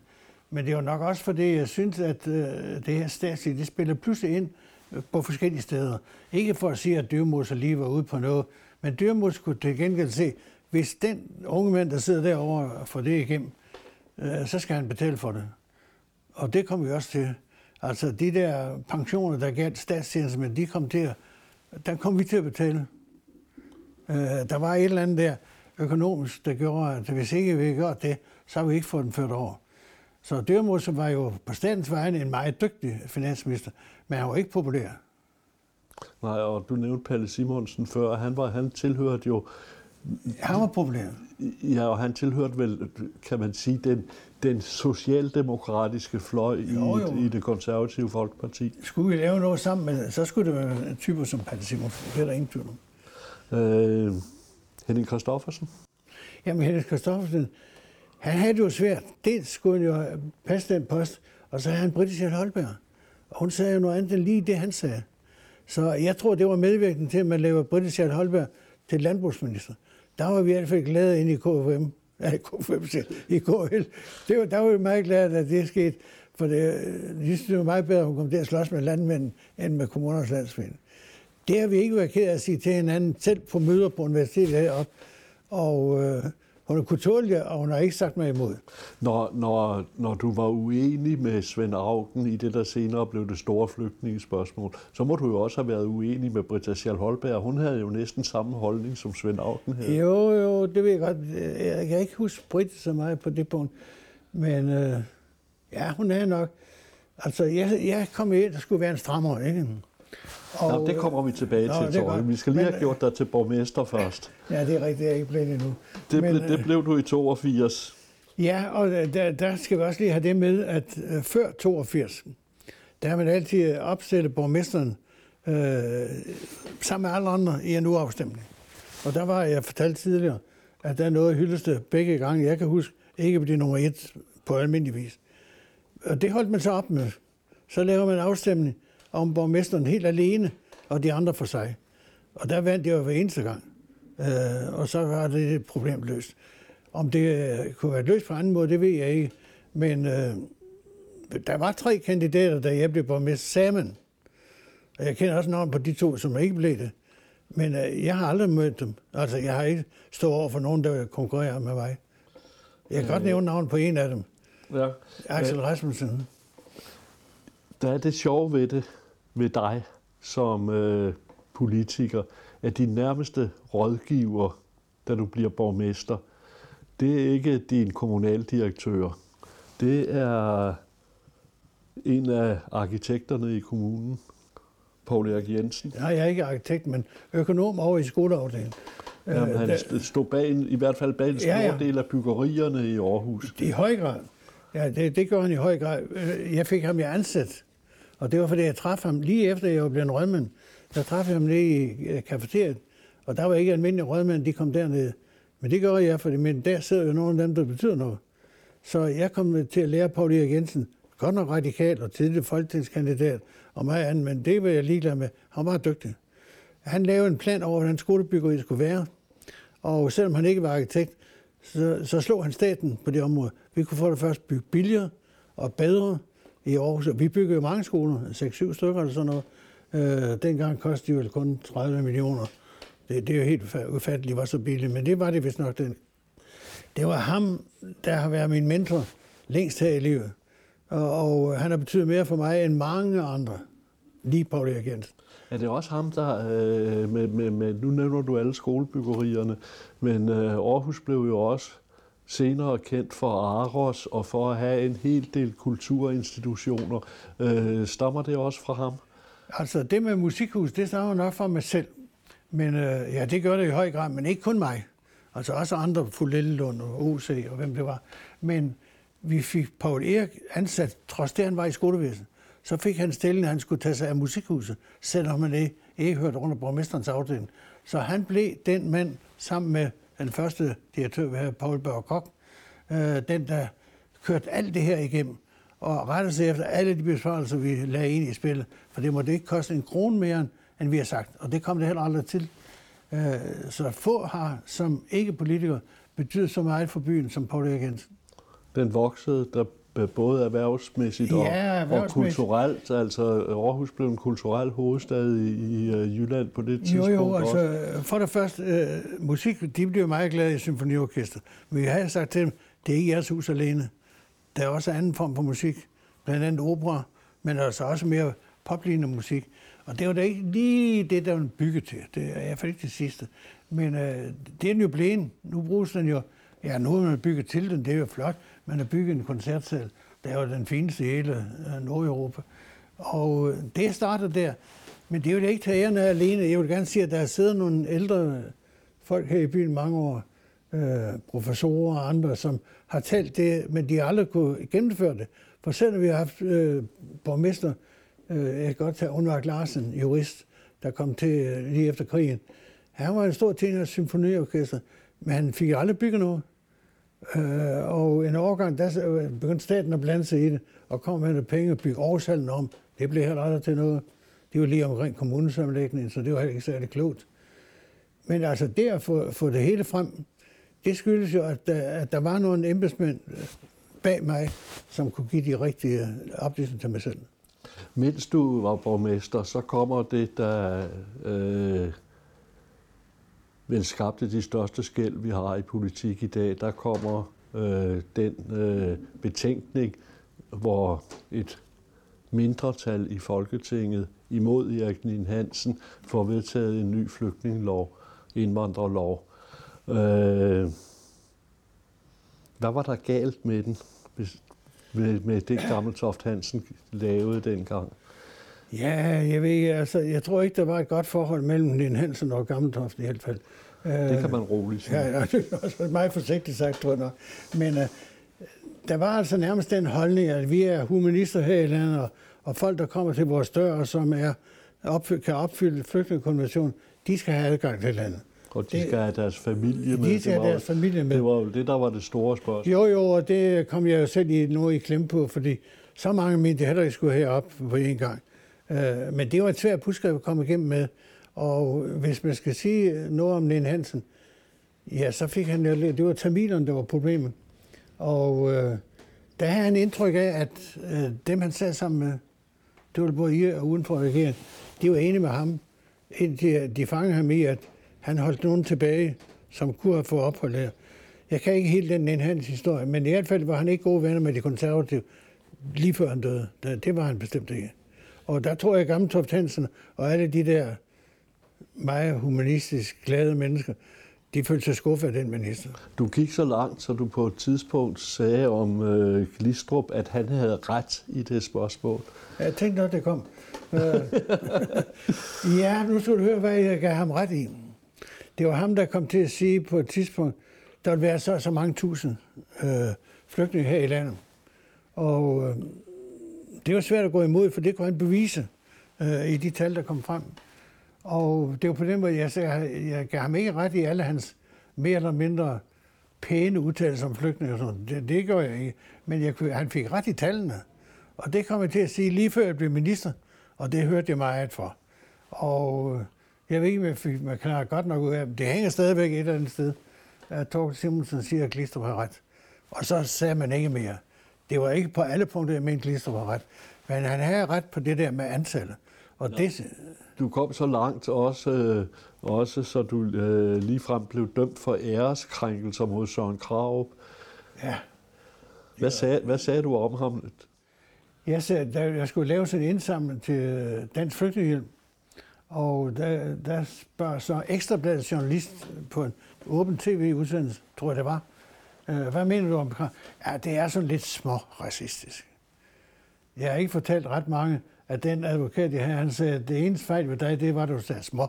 [SPEAKER 2] Men det var nok også fordi, jeg synes, at øh, det her statslige, det spiller pludselig ind øh, på forskellige steder. Ikke for at sige, at Dyrmos lige var ude på noget, men Dyrmos kunne til gengæld se, hvis den unge mand, der sidder derovre og får det igennem, øh, så skal han betale for det. Og det kom vi også til. Altså de der pensioner, der galt statstjenestemænd, de kom til at, der kom vi til at betale. Øh, der var et eller andet der økonomisk, der gjorde, at hvis ikke vi havde gjort det, så har vi ikke fået den ført over. Så Dyrmose var jo på statens vegne en meget dygtig finansminister, men han var ikke populær.
[SPEAKER 1] Nej, og du nævnte Palle Simonsen før, han, var, han tilhørte jo,
[SPEAKER 2] Han var populær.
[SPEAKER 1] ja, og han tilhørte vel, kan man sige, den, den socialdemokratiske fløj i,
[SPEAKER 2] Jo, jo.
[SPEAKER 1] i det konservative folkeparti.
[SPEAKER 2] Skulle vi lave noget sammen med så skulle det være typer som Palle Simonsen. Det er der ingen tvivl om.
[SPEAKER 1] Øh, Henning Christoffersen?
[SPEAKER 2] Jamen, Henrik Kristoffersen, han havde det jo svært. Dels skulle han jo passe den post, og så havde han Britta Holberg. Og hun sagde jo noget andet end lige det, han sagde. Så jeg tror, det var medvirkende til, at man lavede Britta Holberg til landbrugsminister. Der var vi i hvert fald glade inde i KFM. Nej, KFM i KL. Det var, der var vi meget glade, at det skete. For det, de synes, det var meget bedre, at hun kom til at slås med landmænd, end med kommunernes landsmænd. Det har vi ikke været ked af at sige til hinanden, selv på møder på universitetet heroppe. Og øh, hun har kunne tåle det, og hun har ikke sagt mig imod.
[SPEAKER 1] Når, når, når du var uenig med Svend Augen i det, der senere blev det store flygtningespørgsmål, så må du jo også have været uenig med Britta Schall Holberg. Hun havde jo næsten samme holdning, som Svend Augen havde.
[SPEAKER 2] Jo, jo, det ved jeg godt. Jeg kan ikke huske Britt så meget på det punkt. Men øh, Ja, hun er nok. Altså, jeg, jeg kom ind, der skulle være en strammer, ikke?
[SPEAKER 1] Og, Nå, det kommer vi tilbage nå, til, Torge. Vi skal lige men, have gjort dig til borgmester først.
[SPEAKER 2] Ja, det er rigtigt, jeg er ikke blevet endnu.
[SPEAKER 1] Det, men, ble, det blev du i 82.
[SPEAKER 2] Ja, og der, der skal vi også lige have det med, at uh, før 82, der har man altid opstillet borgmesteren uh, sammen med alle andre i en uafstemning. Og der var, jeg fortalte tidligere, at der er noget hyldeste begge gange. Jeg kan huske, ikke blive nummer et på almindelig vis. Og det holdt man så op med. Så laver man afstemning om borgmesteren helt alene, og de andre for sig. Og der vandt jeg jo hver eneste gang. Øh, og så var det et problem løst. Om det øh, kunne være løst på anden måde, det ved jeg ikke. Men øh, der var tre kandidater, da jeg blev borgmester sammen. Og jeg kender også navn på de to, som ikke blev det. Men øh, jeg har aldrig mødt dem. Altså, jeg har ikke stået over for nogen, der konkurrerer med mig. Jeg kan øh, godt nævne navn på en af dem. Ja. Axel Rasmussen.
[SPEAKER 1] Der er det sjove ved det, ved dig som øh, politiker, at din nærmeste rådgiver, da du bliver borgmester, det er ikke din kommunaldirektør. Det er en af arkitekterne i kommunen, Paul Erik Jensen.
[SPEAKER 2] Nej, jeg er ikke arkitekt, men økonom over i skoleafdelingen.
[SPEAKER 1] Jamen, han øh, stod bag, i hvert fald bag en stor ja, ja. del af byggerierne i Aarhus.
[SPEAKER 2] I høj grad. Ja, det, det gør han i høj grad. Øh, jeg fik ham jo ansat, og det var fordi, jeg traf ham lige efter, jeg var blevet rødmand. Der traf jeg ham lige i øh, kafeteriet, og der var ikke almindelige rødmænd, de kom dernede. Men det gør jeg, fordi men der sidder jo nogle af dem, der betyder noget. Så jeg kom til at lære Paul Erik Jensen, godt nok radikal og tidlig folketingskandidat, og meget andet, men det var jeg ligeglad med. Han var dygtig. Han lavede en plan over, hvordan skolebyggeriet skulle være. Og selvom han ikke var arkitekt, så, så slog han staten på det område. Vi kunne få det først bygge billigere og bedre i Aarhus. Vi byggede jo mange skoler, 6-7 stykker eller sådan noget. Øh, dengang kostede de vel kun 30 millioner. Det, det er jo helt ufatteligt, var så billigt, men det var det vist nok. Den. Det var ham, der har været min mentor længst her i livet. Og, og han har betydet mere for mig end mange andre. Lige Paul Erik Jensen.
[SPEAKER 1] Er det også ham, der, øh, med, med, med, nu nævner du alle skolebyggerierne, men øh, Aarhus blev jo også senere kendt for Aros og for at have en hel del kulturinstitutioner. Øh, stammer det også fra ham?
[SPEAKER 2] Altså det med musikhus, det stammer nok fra mig selv. Men øh, ja, det gør det i høj grad, men ikke kun mig. Altså også andre, Fulellund og OC og hvem det var. Men vi fik Paul Erik ansat, trods det han var i skolevæsenet. Så fik han stillingen, at han skulle tage sig af musikhuset, selvom han ikke, ikke hørte under borgmesterens afdeling. Så han blev den mand, sammen med den første direktør, vi havde, Paul Børge Kok, øh, den, der kørte alt det her igennem og rettede sig efter alle de besvarelser, vi lagde ind i spillet. For det måtte ikke koste en krone mere, end vi har sagt. Og det kom det heller aldrig til. Øh, så få har som ikke-politikere betydet så meget for byen som Paul Erik Jensen.
[SPEAKER 1] Den voksede, der både erhvervsmæssigt og, ja, erhvervsmæssigt. og kulturelt. Altså Aarhus blev en kulturel hovedstad i, i uh, Jylland på det tidspunkt
[SPEAKER 2] Jo, jo, altså for det første, uh, musik, de blev meget glade i symfoniorkester. Men jeg har sagt til dem, det er ikke jeres hus alene. Der er også anden form for musik, blandt andet opera, men altså også mere poplignende musik. Og det var da ikke lige det, der var bygget til. Det er i hvert fald ikke det sidste. Men uh, det er den jo blevet. Nu bruges den jo, ja, nu er man bygget til den, det er jo flot, man har bygget en koncertsal, der er jo den fineste i hele øh, Nordeuropa. Og øh, det starter der. Men det vil jeg ikke tage æren af alene. Jeg vil gerne sige, at der sidder nogle ældre folk her i byen mange år, øh, professorer og andre, som har talt det, men de har aldrig kunne gennemføre det. For selvom vi har haft øh, borgmester, øh, jeg kan godt tage Unvark Larsen, jurist, der kom til øh, lige efter krigen. Han var en stor ting af symfoniorkester, men han fik aldrig bygget noget. Øh, og en overgang, der øh, begyndte staten at blande sig i det, og kom med penge og bygge årshallen om. Det blev heller aldrig til noget. Det var lige omkring kommunesammenlægningen, så det var heller ikke særlig klogt. Men altså det at få, få det hele frem, det skyldes jo, at der, at der var nogle embedsmænd øh, bag mig, som kunne give de rigtige øh, oplysninger til mig selv.
[SPEAKER 1] Mens du var borgmester, så kommer det, der øh, vel skabte de største skæld, vi har i politik i dag. Der kommer øh, den øh, betænkning, hvor et mindretal i Folketinget imod Erik Nien Hansen får vedtaget en ny flygtningelov, indvandrerlov. Øh, hvad var der galt med den? med, med det Gammeltoft Hansen lavede dengang?
[SPEAKER 2] Ja, jeg ved ikke, altså, jeg tror ikke, der var et godt forhold mellem Lene Hansen og Gammeltoft i hvert fald.
[SPEAKER 1] Det kan man roligt sige.
[SPEAKER 2] Ja, [laughs] ja det er også meget forsigtigt sagt, tror jeg nok. Men uh, der var altså nærmest den holdning, at vi er humanister her i landet, og, og folk, der kommer til vores dør, som er opfyldt, kan opfylde flygtningekonventionen, de skal have adgang til landet.
[SPEAKER 1] Og de det, skal have deres familie med.
[SPEAKER 2] De skal have deres familie med.
[SPEAKER 1] Det var jo det, der var det store spørgsmål.
[SPEAKER 2] Jo, jo, og det kom jeg jo selv i nu i klemme på, fordi så mange mente heller ikke skulle herop på en gang. Uh, men det var et svært puskab at komme igennem med. Og hvis man skal sige noget om Lene Hansen, ja, så fik han jo, det var tamilerne, der var problemet. Og øh, der havde han indtryk af, at øh, dem, han sad sammen med, det var både i og uden for regeringen, de var enige med ham. indtil de fangede ham i, at han holdt nogen tilbage, som kunne have fået ophold her. Jeg kan ikke helt den hans historie, men i hvert fald var han ikke gode venner med de konservative, lige før han døde. Det var han bestemt ikke. Og der tror jeg, at Gammeltoft Hansen og alle de der meget humanistisk glade mennesker, de følte sig skuffet af den minister.
[SPEAKER 1] Du gik så langt, så du på et tidspunkt sagde om øh, Glistrup, at han havde ret i det spørgsmål.
[SPEAKER 2] Ja, jeg tænkte nok, det kom. Øh, [laughs] ja, nu skal du høre, hvad jeg gav ham ret i. Det var ham, der kom til at sige på et tidspunkt, der vil være så så mange tusind øh, flygtninge her i landet. Og øh, det var svært at gå imod, for det kunne han bevise øh, i de tal, der kom frem. Og det var på den måde, jeg, sagde, jeg gav ham ikke ret i alle hans mere eller mindre pæne udtalelser om flygtninge og sådan det, det gjorde jeg ikke. Men jeg, han fik ret i tallene. Og det kom jeg til at sige lige før jeg blev minister, og det hørte jeg meget for. Og jeg ved ikke, om man kan godt nok ud af det. hænger stadigvæk et eller andet sted, at Torkel Simonsen siger, at Glistrup har ret. Og så sagde man ikke mere. Det var ikke på alle punkter, jeg mente, Glistrup har ret. Men han havde ret på det der med antallet. Og ja. det,
[SPEAKER 1] du kom så langt også, øh, også så du øh, ligefrem blev dømt for æreskrænkelser mod Søren Krav.
[SPEAKER 2] Ja.
[SPEAKER 1] Hvad sagde, hvad sagde du om ham?
[SPEAKER 2] Jeg sagde, at jeg skulle lave sådan en indsamling til Dansk Flygtningehjælp, og der, der spørger så Ekstrabladets journalist på en åben tv-udsendelse, tror jeg det var, øh, hvad mener du om Ja, det er sådan lidt små racistisk. Jeg har ikke fortalt ret mange, at den advokat, jeg havde, han sagde, at det eneste fejl ved dig, det var, at du sagde små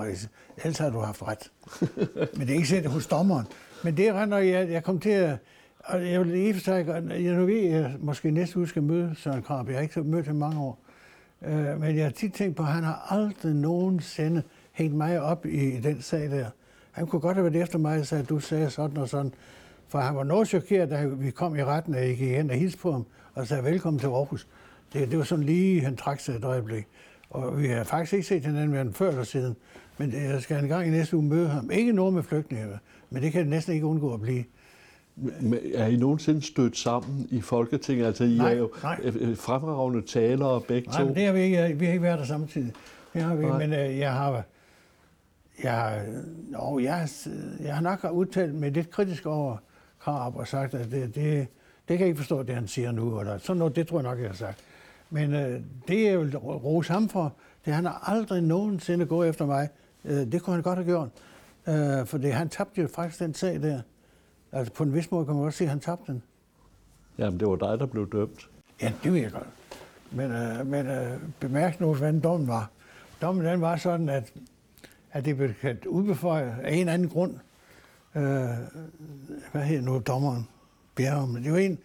[SPEAKER 2] racistisk. Ellers har du haft ret. [laughs] Men det er ikke set hos dommeren. Men det er når jeg, jeg kom til at, og jeg vil lige for sig, jeg nu ved, jeg måske næste uge skal møde Søren Krab. Jeg har ikke mødt ham mange år. Øh, men jeg har tit tænkt på, at han har aldrig nogensinde hængt mig op i, i den sag der. Han kunne godt have været efter mig og sagde, at du sagde sådan og sådan. For han var noget chokeret, da vi kom i retten, og jeg gik hen og hilste på ham og sagde, velkommen til Aarhus. Det, det var sådan lige, han trak sig et øjeblik. Og vi har faktisk ikke set hinanden mere før eller siden. Men jeg skal en gang i næste uge møde ham. Ikke noget med flygtninge, men det kan det næsten ikke undgå at blive.
[SPEAKER 1] Er I nogensinde stødt sammen i Folketinget? Altså, I
[SPEAKER 2] nej,
[SPEAKER 1] er jo
[SPEAKER 2] nej.
[SPEAKER 1] fremragende talere begge
[SPEAKER 2] nej,
[SPEAKER 1] to.
[SPEAKER 2] Nej, det har vi ikke. Vi har ikke været der samtidig. Det har vi, nej. men jeg har... Jeg, har, jeg, jeg har nok udtalt mig lidt kritisk over Krab og sagt, at det, det, det kan jeg ikke forstå, det han siger nu. Eller sådan noget, det tror jeg nok, jeg har sagt. Men uh, det jeg vil rose ham for, det han har aldrig nogensinde gået efter mig. Uh, det kunne han godt have gjort. Uh, for det, han tabte jo faktisk den sag der. Altså på en vis måde kan man også se, at han tabte den.
[SPEAKER 1] Jamen, det var dig, der blev dømt.
[SPEAKER 2] Ja, det ved jeg godt. Men, øh, men øh, bemærk nu, hvad dommen var. Dommen den var sådan, at, at det blev kaldt udbeføjet af en anden grund. Øh, hvad hedder nu dommeren? Bjerg, men det var en...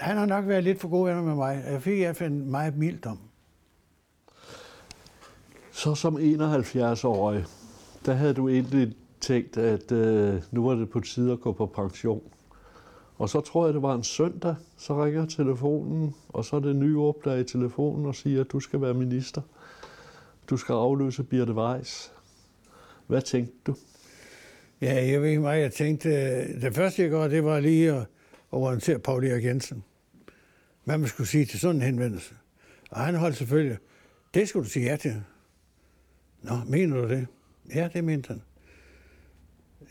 [SPEAKER 2] Han har nok været lidt for god venner med mig. Jeg fik i hvert fald en meget mild dom.
[SPEAKER 1] Så som 71-årig, der havde du egentlig tænkt, at øh, nu var det på tide at gå på pension. Og så tror jeg, det var en søndag, så ringer telefonen, og så er det nye der i telefonen og siger, at du skal være minister. Du skal afløse Birte Weiss. Hvad tænkte du?
[SPEAKER 2] Ja, jeg ved ikke meget. Jeg tænkte, øh, det første jeg gjorde, det var lige at orientere Paul Erik Jensen. Hvad man skulle sige til sådan en henvendelse. Og han holdt selvfølgelig, det skulle du sige ja til. Nå, mener du det? Ja, det mente han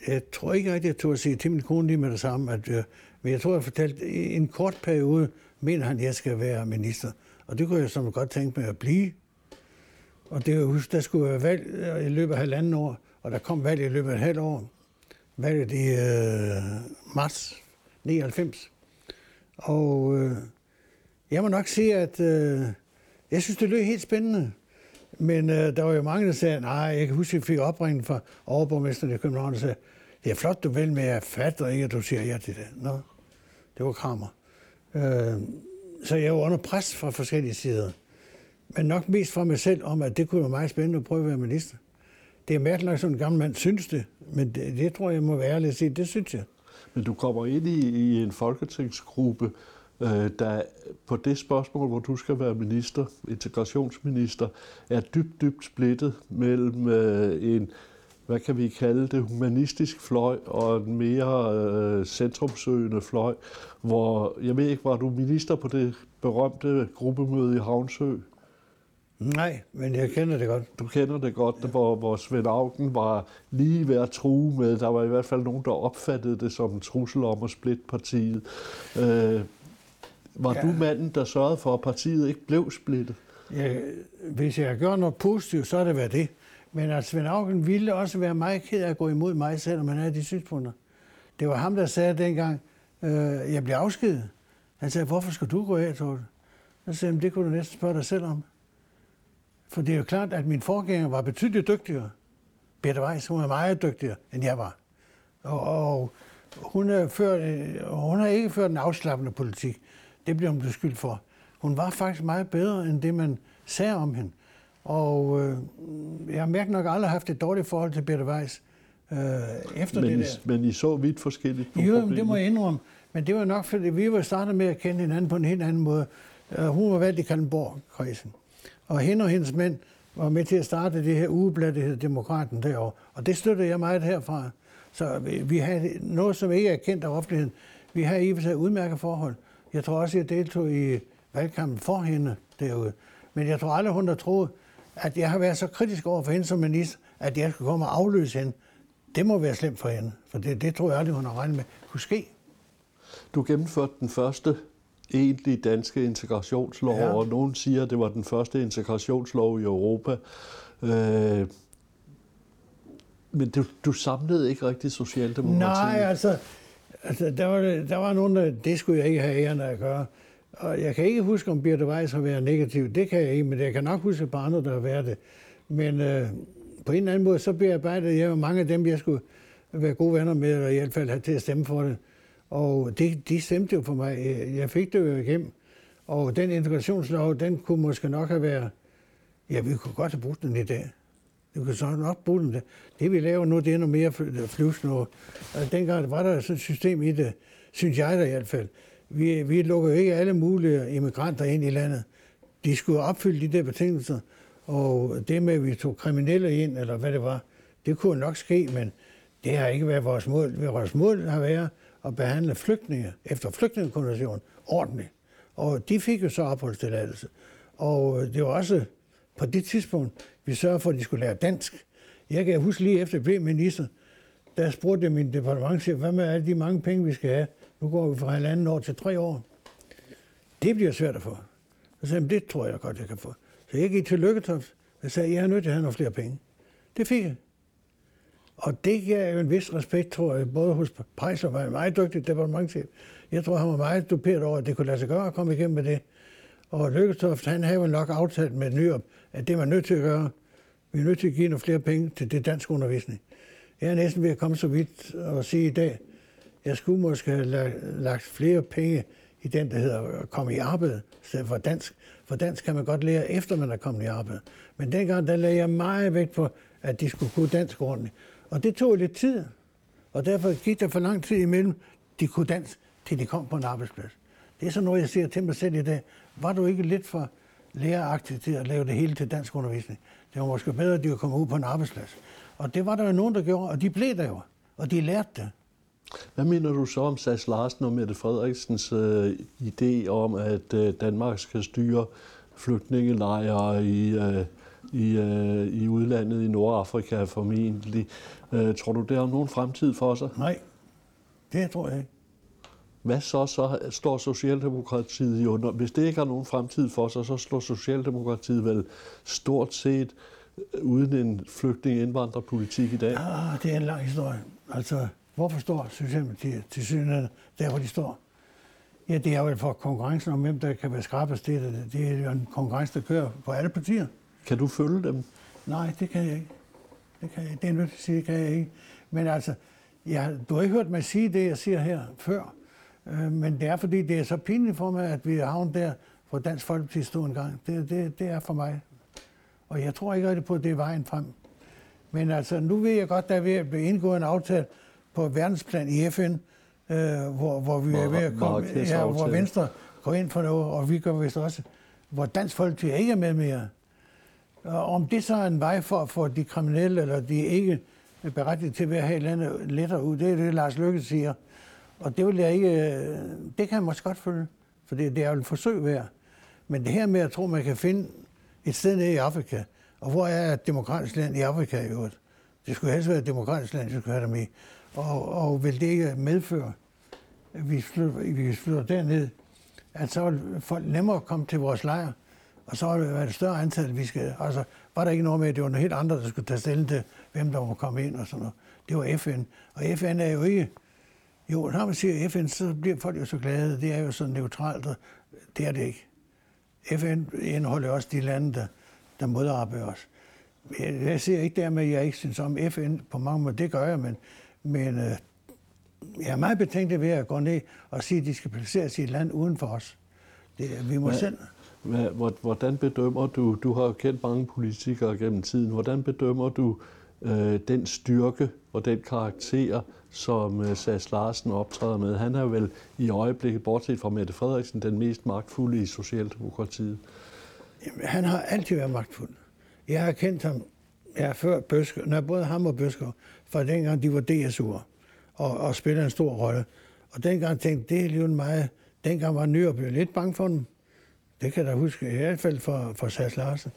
[SPEAKER 2] jeg tror ikke rigtig, at jeg tog at sige til min kone lige med det samme, at, øh, men jeg tror, jeg fortalte, i en kort periode mener han, at jeg skal være minister. Og det kunne jeg som godt tænke mig at blive. Og det jeg jo, der skulle være valg øh, i løbet af halvanden år, og der kom valg i løbet af et halvt år. Valget i øh, marts 99. Og øh, jeg må nok sige, at øh, jeg synes, det lød helt spændende. Men øh, der var jo mange, der sagde, nej, jeg kan huske, at jeg fik opringning fra overborgmesteren i København, og sagde, det er flot, du vil, men jeg fatter ikke, at du siger ja til det. Nå, det var krammer. Øh, så jeg var under pres fra forskellige sider. Men nok mest fra mig selv om, at det kunne være meget spændende at prøve at være minister. Det er mærkeligt nok, som en gammel mand synes det, men det, det tror jeg må være ærlig at sige, det synes jeg.
[SPEAKER 1] Men du kommer ind i, i en folketingsgruppe, øh, der på det spørgsmål, hvor du skal være minister, integrationsminister, er dybt, dybt splittet mellem øh, en, hvad kan vi kalde det, humanistisk fløj og en mere øh, centrumsøgende fløj, hvor, jeg ved ikke, var du minister på det berømte gruppemøde i Havnsø?
[SPEAKER 2] Nej, men jeg kender det godt.
[SPEAKER 1] Du kender det godt, ja. hvor, hvor Svend Augen var lige ved at true med. Der var i hvert fald nogen, der opfattede det som en trussel om at splitte partiet. Øh, var ja. du manden, der sørgede for, at partiet ikke blev splittet?
[SPEAKER 2] Ja, hvis jeg gør noget positivt, så er det været det. Men at Svend Augen ville også være meget ked af at gå imod mig, selvom han havde de synspunkter. Det var ham, der sagde dengang, øh, jeg blev afskedet. Han sagde, hvorfor skal du gå af, Torte? Jeg sagde, det kunne du næsten spørge dig selv om. For det er jo klart, at min forgænger var betydeligt dygtigere. Peter Weiss, hun er meget dygtigere, end jeg var. Og, og hun, er ført, hun har ikke ført en afslappende politik. Det bliver hun beskyldt for. Hun var faktisk meget bedre, end det man sagde om hende. Og øh, jeg har mærket nok aldrig haft et dårligt forhold til Peter Weiss øh, efter
[SPEAKER 1] men
[SPEAKER 2] det
[SPEAKER 1] I,
[SPEAKER 2] der.
[SPEAKER 1] Men I så vidt forskelligt på
[SPEAKER 2] jo,
[SPEAKER 1] problemet?
[SPEAKER 2] det må jeg indrømme. Men det var nok, fordi vi var startet med at kende hinanden på en helt anden måde. Uh, hun var valgt i Kallenborg-kredsen. Og hende og hendes mænd var med til at starte det her ugeblad, det hedder Demokraten derovre. Og det støtter jeg meget herfra. Så vi, vi har noget, som ikke er kendt af offentligheden. Vi har i og udmærket forhold. Jeg tror også, jeg deltog i valgkampen for hende derude. Men jeg tror aldrig, hun har troet, at jeg har været så kritisk over for hende som minister, at jeg skulle komme og afløse hende. Det må være slemt for hende, for det, det tror jeg aldrig, hun har regnet med kunne ske.
[SPEAKER 1] Du gennemførte den første egentlige danske integrationslov, ja. og nogen siger, at det var den første integrationslov i Europa. Øh, men du, du samlede ikke rigtig Socialdemokratiet?
[SPEAKER 2] Nej, altså, altså der, var, der var nogen, der, det skulle jeg ikke have æren af at gøre. Og jeg kan ikke huske, om Birte Weiss har været negativ. Det kan jeg ikke, men jeg kan nok huske et par andre, der har været det. Men øh, på en eller anden måde, så bearbejdede jeg mange af dem, jeg skulle være gode venner med, eller i hvert fald have til at stemme for det. Og det, de stemte jo for mig. Øh, jeg fik det jo igennem. Og den integrationslov, den kunne måske nok have været... Ja, vi kunne godt have brugt den i dag. Du kan så nok bruge den. Det vi laver nu, det er noget mere flyvsnår. Altså, dengang var der sådan et system i det, synes jeg da i hvert fald. Vi, vi lukker ikke alle mulige immigranter ind i landet. De skulle opfylde de der betingelser. Og det med, at vi tog kriminelle ind, eller hvad det var, det kunne nok ske, men det har ikke været vores mål. Vores mål har været at behandle flygtninge efter flygtningekonventionen ordentligt. Og de fik jo så opholdstilladelse. Og det var også på det tidspunkt, vi sørgede for, at de skulle lære dansk. Jeg kan huske lige efter jeg blev minister, der spurgte jeg min departementchef, hvad med alle de mange penge, vi skal have? Nu går vi fra halvanden år til tre år. Det bliver svært at få. Så sagde jeg, det tror jeg godt, jeg kan få. Så jeg gik til Lykketoft og sagde, jeg er nødt til at have nogle flere penge. Det fik jeg. Og det gav jo en vis respekt, tror jeg, både hos Pejser var en meget dygtig departementchef. Jeg tror, han var meget duperet over, at det kunne lade sig gøre at komme igennem med det. Og Lykketoft, han havde nok aftalt med Nyrup, at det var nødt til at gøre. Vi er nødt til at give nogle flere penge til det dansk undervisning. Jeg er næsten ved at komme så vidt og sige i dag, jeg skulle måske have lagt flere penge i den, der hedder at komme i arbejde, stedet for dansk. For dansk kan man godt lære, efter man er kommet i arbejde. Men dengang, der lagde jeg meget vægt på, at de skulle kunne dansk ordentligt. Og det tog lidt tid. Og derfor gik der for lang tid imellem, de kunne dansk, til de kom på en arbejdsplads. Det er sådan noget, jeg siger til mig selv i dag. Var du ikke lidt for læreragtig til at lave det hele til dansk undervisning? Det var måske bedre, at de kunne komme ud på en arbejdsplads. Og det var der jo nogen, der gjorde, og de blev der jo. Og de lærte det.
[SPEAKER 1] Hvad mener du så om Sass Larsen og Mette Frederiksens øh, idé om, at øh, Danmark skal styre flygtningelejre i, øh, i, øh, i udlandet, i Nordafrika formentlig. Øh, tror du, det har nogen fremtid for sig?
[SPEAKER 2] Nej, det tror jeg ikke.
[SPEAKER 1] Hvad så? Så står Socialdemokratiet i under... Hvis det ikke har nogen fremtid for sig, så slår Socialdemokratiet vel stort set øh, uden en flygtning-indvandrerpolitik i dag?
[SPEAKER 2] Ja, det er en lang historie. Altså, hvorfor står Socialdemokratiet til synligheden der, hvor de står? Ja, det er jo for konkurrencen om, hvem der kan være skrabest. Det, det er jo en konkurrence, der kører på alle partier.
[SPEAKER 1] Kan du følge dem?
[SPEAKER 2] Nej, det kan jeg ikke. Det, kan jeg, det er nødt til at sige, det kan jeg ikke. Men altså, jeg, du har ikke hørt mig sige det, jeg siger her før. Øh, men det er, fordi det er så pinligt for mig, at vi har havnet der, hvor Dansk Folkeparti stod en gang. Det, det, det er for mig. Og jeg tror ikke rigtig på, at det er vejen frem. Men altså, nu ved jeg godt, der er ved at blive indgået en aftale på verdensplan i FN, øh, hvor, hvor vi er ved at komme, ja, hvor Venstre går ind for noget, og vi gør vist også, hvor Dansk Folkeparti ikke er med mere. Og om det så er en vej for at få de kriminelle, eller de ikke berettiget til at være her i landet lettere ud, det er det, Lars Løkke siger. Og det vil jeg ikke, øh, det kan jeg måske godt følge, for det, det er jo et forsøg værd. Men det her med at tro, man kan finde et sted nede i Afrika, og hvor er et demokratisk land i Afrika i øvrigt? Det skulle helst være et demokratisk land, vi skulle have dem i. Og, og vil det ikke medføre, at vi flytter, vi flytter derned, at så vil folk nemmere komme til vores lejr, og så vil det være et større antal, vi skal... Altså, var der ikke noget med, at det var noget helt andre, der skulle tage stilling til, hvem der må komme ind og sådan noget. Det var FN. Og FN er jo ikke... Jo, når man siger FN, så bliver folk jo så glade. Det er jo så neutralt, og det er det ikke. FN indeholder også de lande, der, der modarbejder os. Jeg, siger ikke dermed, at jeg ikke synes om FN på mange måder. Det gør jeg, men, men øh, jeg er meget betænkt ved at gå ned og sige, at de skal placeres i et land uden for os. Det, vi må
[SPEAKER 1] Hvad?
[SPEAKER 2] selv...
[SPEAKER 1] Hvordan bedømmer du, du har kendt mange politikere gennem tiden, hvordan bedømmer du øh, Øh, den styrke og den karakter, som øh, Sass Larsen optræder med? Han er vel i øjeblikket, bortset fra Mette Frederiksen, den mest magtfulde i Socialdemokratiet.
[SPEAKER 2] Jamen, han har altid været magtfuld. Jeg har kendt ham, ja, før Bøsker, når både ham og Bøsker, fra dengang de var DSU'er og, og spillede en stor rolle. Og dengang tænkte det er jo meget, dengang var ny og blev lidt bange for dem. Det kan jeg da huske, i hvert fald for, for Sass Larsen.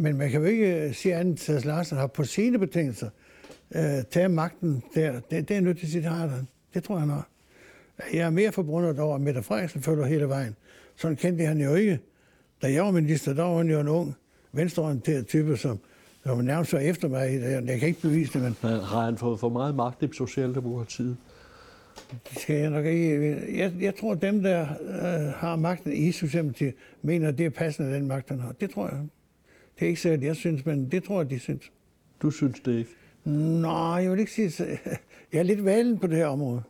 [SPEAKER 2] Men man kan jo ikke sige andet, at Larsen har på sine betingelser øh, taget magten der. Det, det er nødt til det har. Det tror jeg, har. Jeg er mere forbundet over, at Mette Frederiksen følger hele vejen. Sådan kendte han jo ikke. Da jeg var minister, der var han jo en ung, venstreorienteret type, som, som nærmest var efter mig. Jeg kan ikke bevise det, men...
[SPEAKER 1] Har han fået for meget magt i Socialdemokratiet?
[SPEAKER 2] Det skal jeg nok ikke. Jeg, jeg tror, at dem, der øh, har magten i Socialdemokratiet, mener, at det er passende, den magt, han har. Det tror jeg. Det er ikke sikkert, jeg synes, men det tror jeg, de synes.
[SPEAKER 1] Du synes det ikke?
[SPEAKER 2] Nej, jeg vil ikke sige, [laughs] jeg er lidt valen på det her område.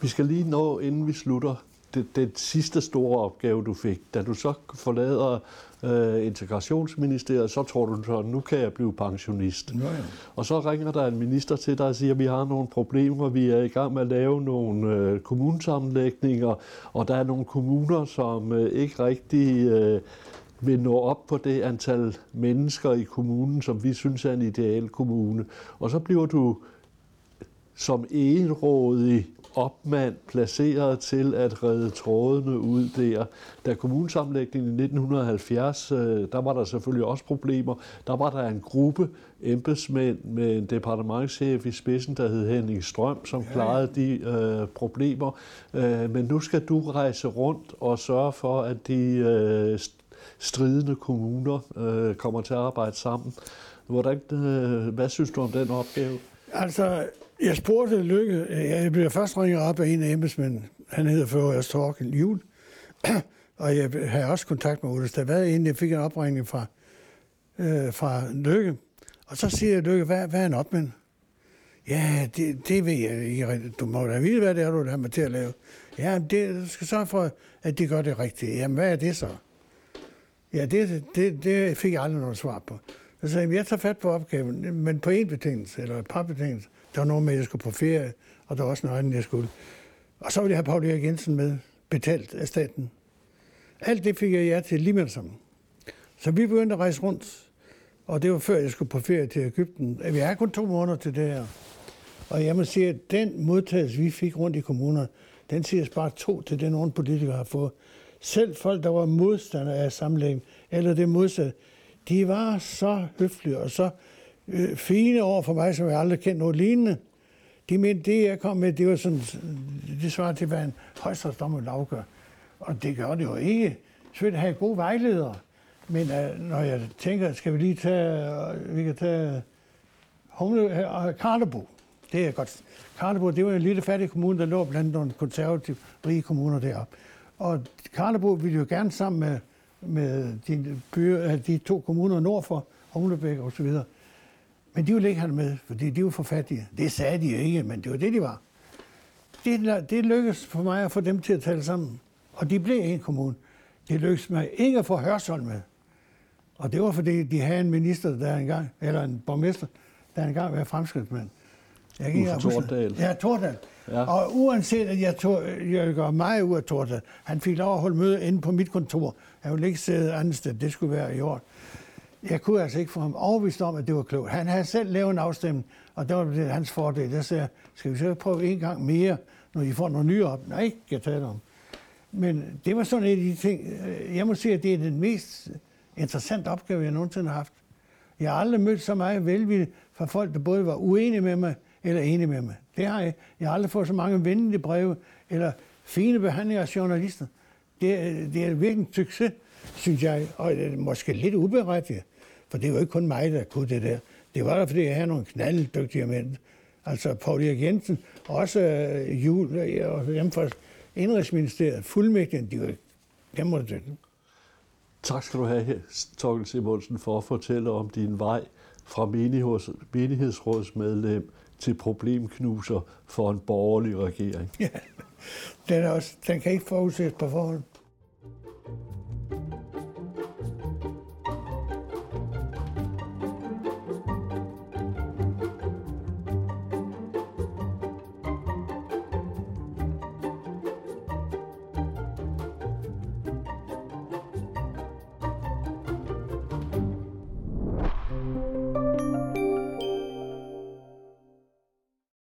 [SPEAKER 1] Vi skal lige nå, inden vi slutter, det, det sidste store opgave, du fik. Da du så forlader øh, integrationsministeriet, så tror du så, nu kan jeg blive pensionist.
[SPEAKER 2] Nå ja.
[SPEAKER 1] Og så ringer der en minister til dig og siger, at vi har nogle problemer, vi er i gang med at lave nogle øh, kommunesammenlægninger, og der er nogle kommuner, som øh, ikke rigtig øh, vil nå op på det antal mennesker i kommunen, som vi synes er en ideal kommune. Og så bliver du som enrådig opmand placeret til at redde trådene ud der. Da kommunesammenlægningen i 1970, øh, der var der selvfølgelig også problemer. Der var der en gruppe embedsmænd med en departementschef i spidsen, der hed Henning Strøm, som klarede de øh, problemer. Øh, men nu skal du rejse rundt og sørge for, at de øh, stridende kommuner øh, kommer til at arbejde sammen. Hvordan, øh, hvad synes du om den opgave?
[SPEAKER 2] Altså, jeg spurgte Lykke, øh, jeg blev først ringet op af en af embedsmændene. Han hedder for Ørs Torkel Jul. [clears throat] og jeg havde også kontakt med Ole Stavad, inden jeg fik en opringning fra, øh, fra Lykke. Og så siger jeg, Lykke, hvad, hvad er en opmand? Ja, det, det ved jeg ikke. Du må da vide, hvad det er, du har med til at lave. Ja, det, du skal sørge for, at de gør det rigtigt. Jamen, hvad er det så? Ja, det, det, det fik jeg aldrig noget svar på. Så sagde jeg, jeg tager fat på opgaven, men på en betingelse, eller et par betingelser. Der var noget med, at jeg skulle på ferie, og der var også noget andet, jeg skulle. Og så ville jeg have Paul Erik Jensen med, betalt af staten. Alt det fik jeg ja til lige med det samme. Så vi begyndte at rejse rundt, og det var før, jeg skulle på ferie til Ægypten. Vi har kun to måneder til det her. Og jeg må sige, at den modtagelse, vi fik rundt i kommunerne, den siger bare to til den, nogle politikere har fået. Selv folk, der var modstandere af samlingen, eller det modsatte, de var så høflige og så øh, fine over for mig, som jeg aldrig kendte noget lignende. De mente, det jeg kom med, det var sådan, det svarer til, hvad en højstrætsdommer vil afgøre. Og det gør det jo ikke. Selvfølgelig have gode vejledere. Men øh, når jeg tænker, skal vi lige tage, øh, vi kan tage Humle øh, Karlebo. Det er godt. Karlebo, det var en lille fattig kommune, der lå blandt nogle konservative rige kommuner deroppe. Og Karlebo ville jo gerne sammen med, med de, byer, øh, de to kommuner nordfor, Humlebæk og så videre. Men de ville ikke have det med, fordi de var for fattige. Det sagde de jo ikke, men det var det, de var. Det, det lykkedes for mig at få dem til at tale sammen. Og de blev en kommune. Det lykkedes mig ikke at få Hørsholm med. Og det var fordi, de havde en minister der engang, eller en borgmester, der engang var fremskridtsmand.
[SPEAKER 1] Jeg kan ikke Tordal.
[SPEAKER 2] Ja, Tordal. Ja. Og uanset at jeg, tog, jeg gør meget ud af Tordal, han fik lov at holde møde inde på mit kontor. Jeg ville ikke sidde andet sted, det skulle være i orden. Jeg kunne altså ikke få ham overbevist om, at det var klogt. Han havde selv lavet en afstemning, og det var det hans fordel. Der sagde skal vi så prøve en gang mere, når I får nogle nye op? Nej, jeg taler om. Men det var sådan en af de ting, jeg må sige, at det er den mest interessante opgave, jeg nogensinde har haft. Jeg har aldrig mødt så meget velvilje fra folk, der både var uenige med mig, eller enig med mig. Det har jeg. Jeg har aldrig fået så mange venlige breve, eller fine behandlinger af journalister. Det, det er virkelig en succes, synes jeg, og det er måske lidt uberettiget. For det var ikke kun mig, der kunne det der. Det var der, fordi jeg havde nogle knalddygtige mænd. Altså Paul Erik Jensen, også øh, Jul øh, og dem fra Indrigsministeriet, fuldmægtigen, de var dem var det.
[SPEAKER 1] Tak skal du have, Torkel Simonsen, for at fortælle om din vej fra menighedsrådsmedlem til problemknuser for en borgerlig regering.
[SPEAKER 2] Ja, den, er også, den kan ikke forudses på forhånd.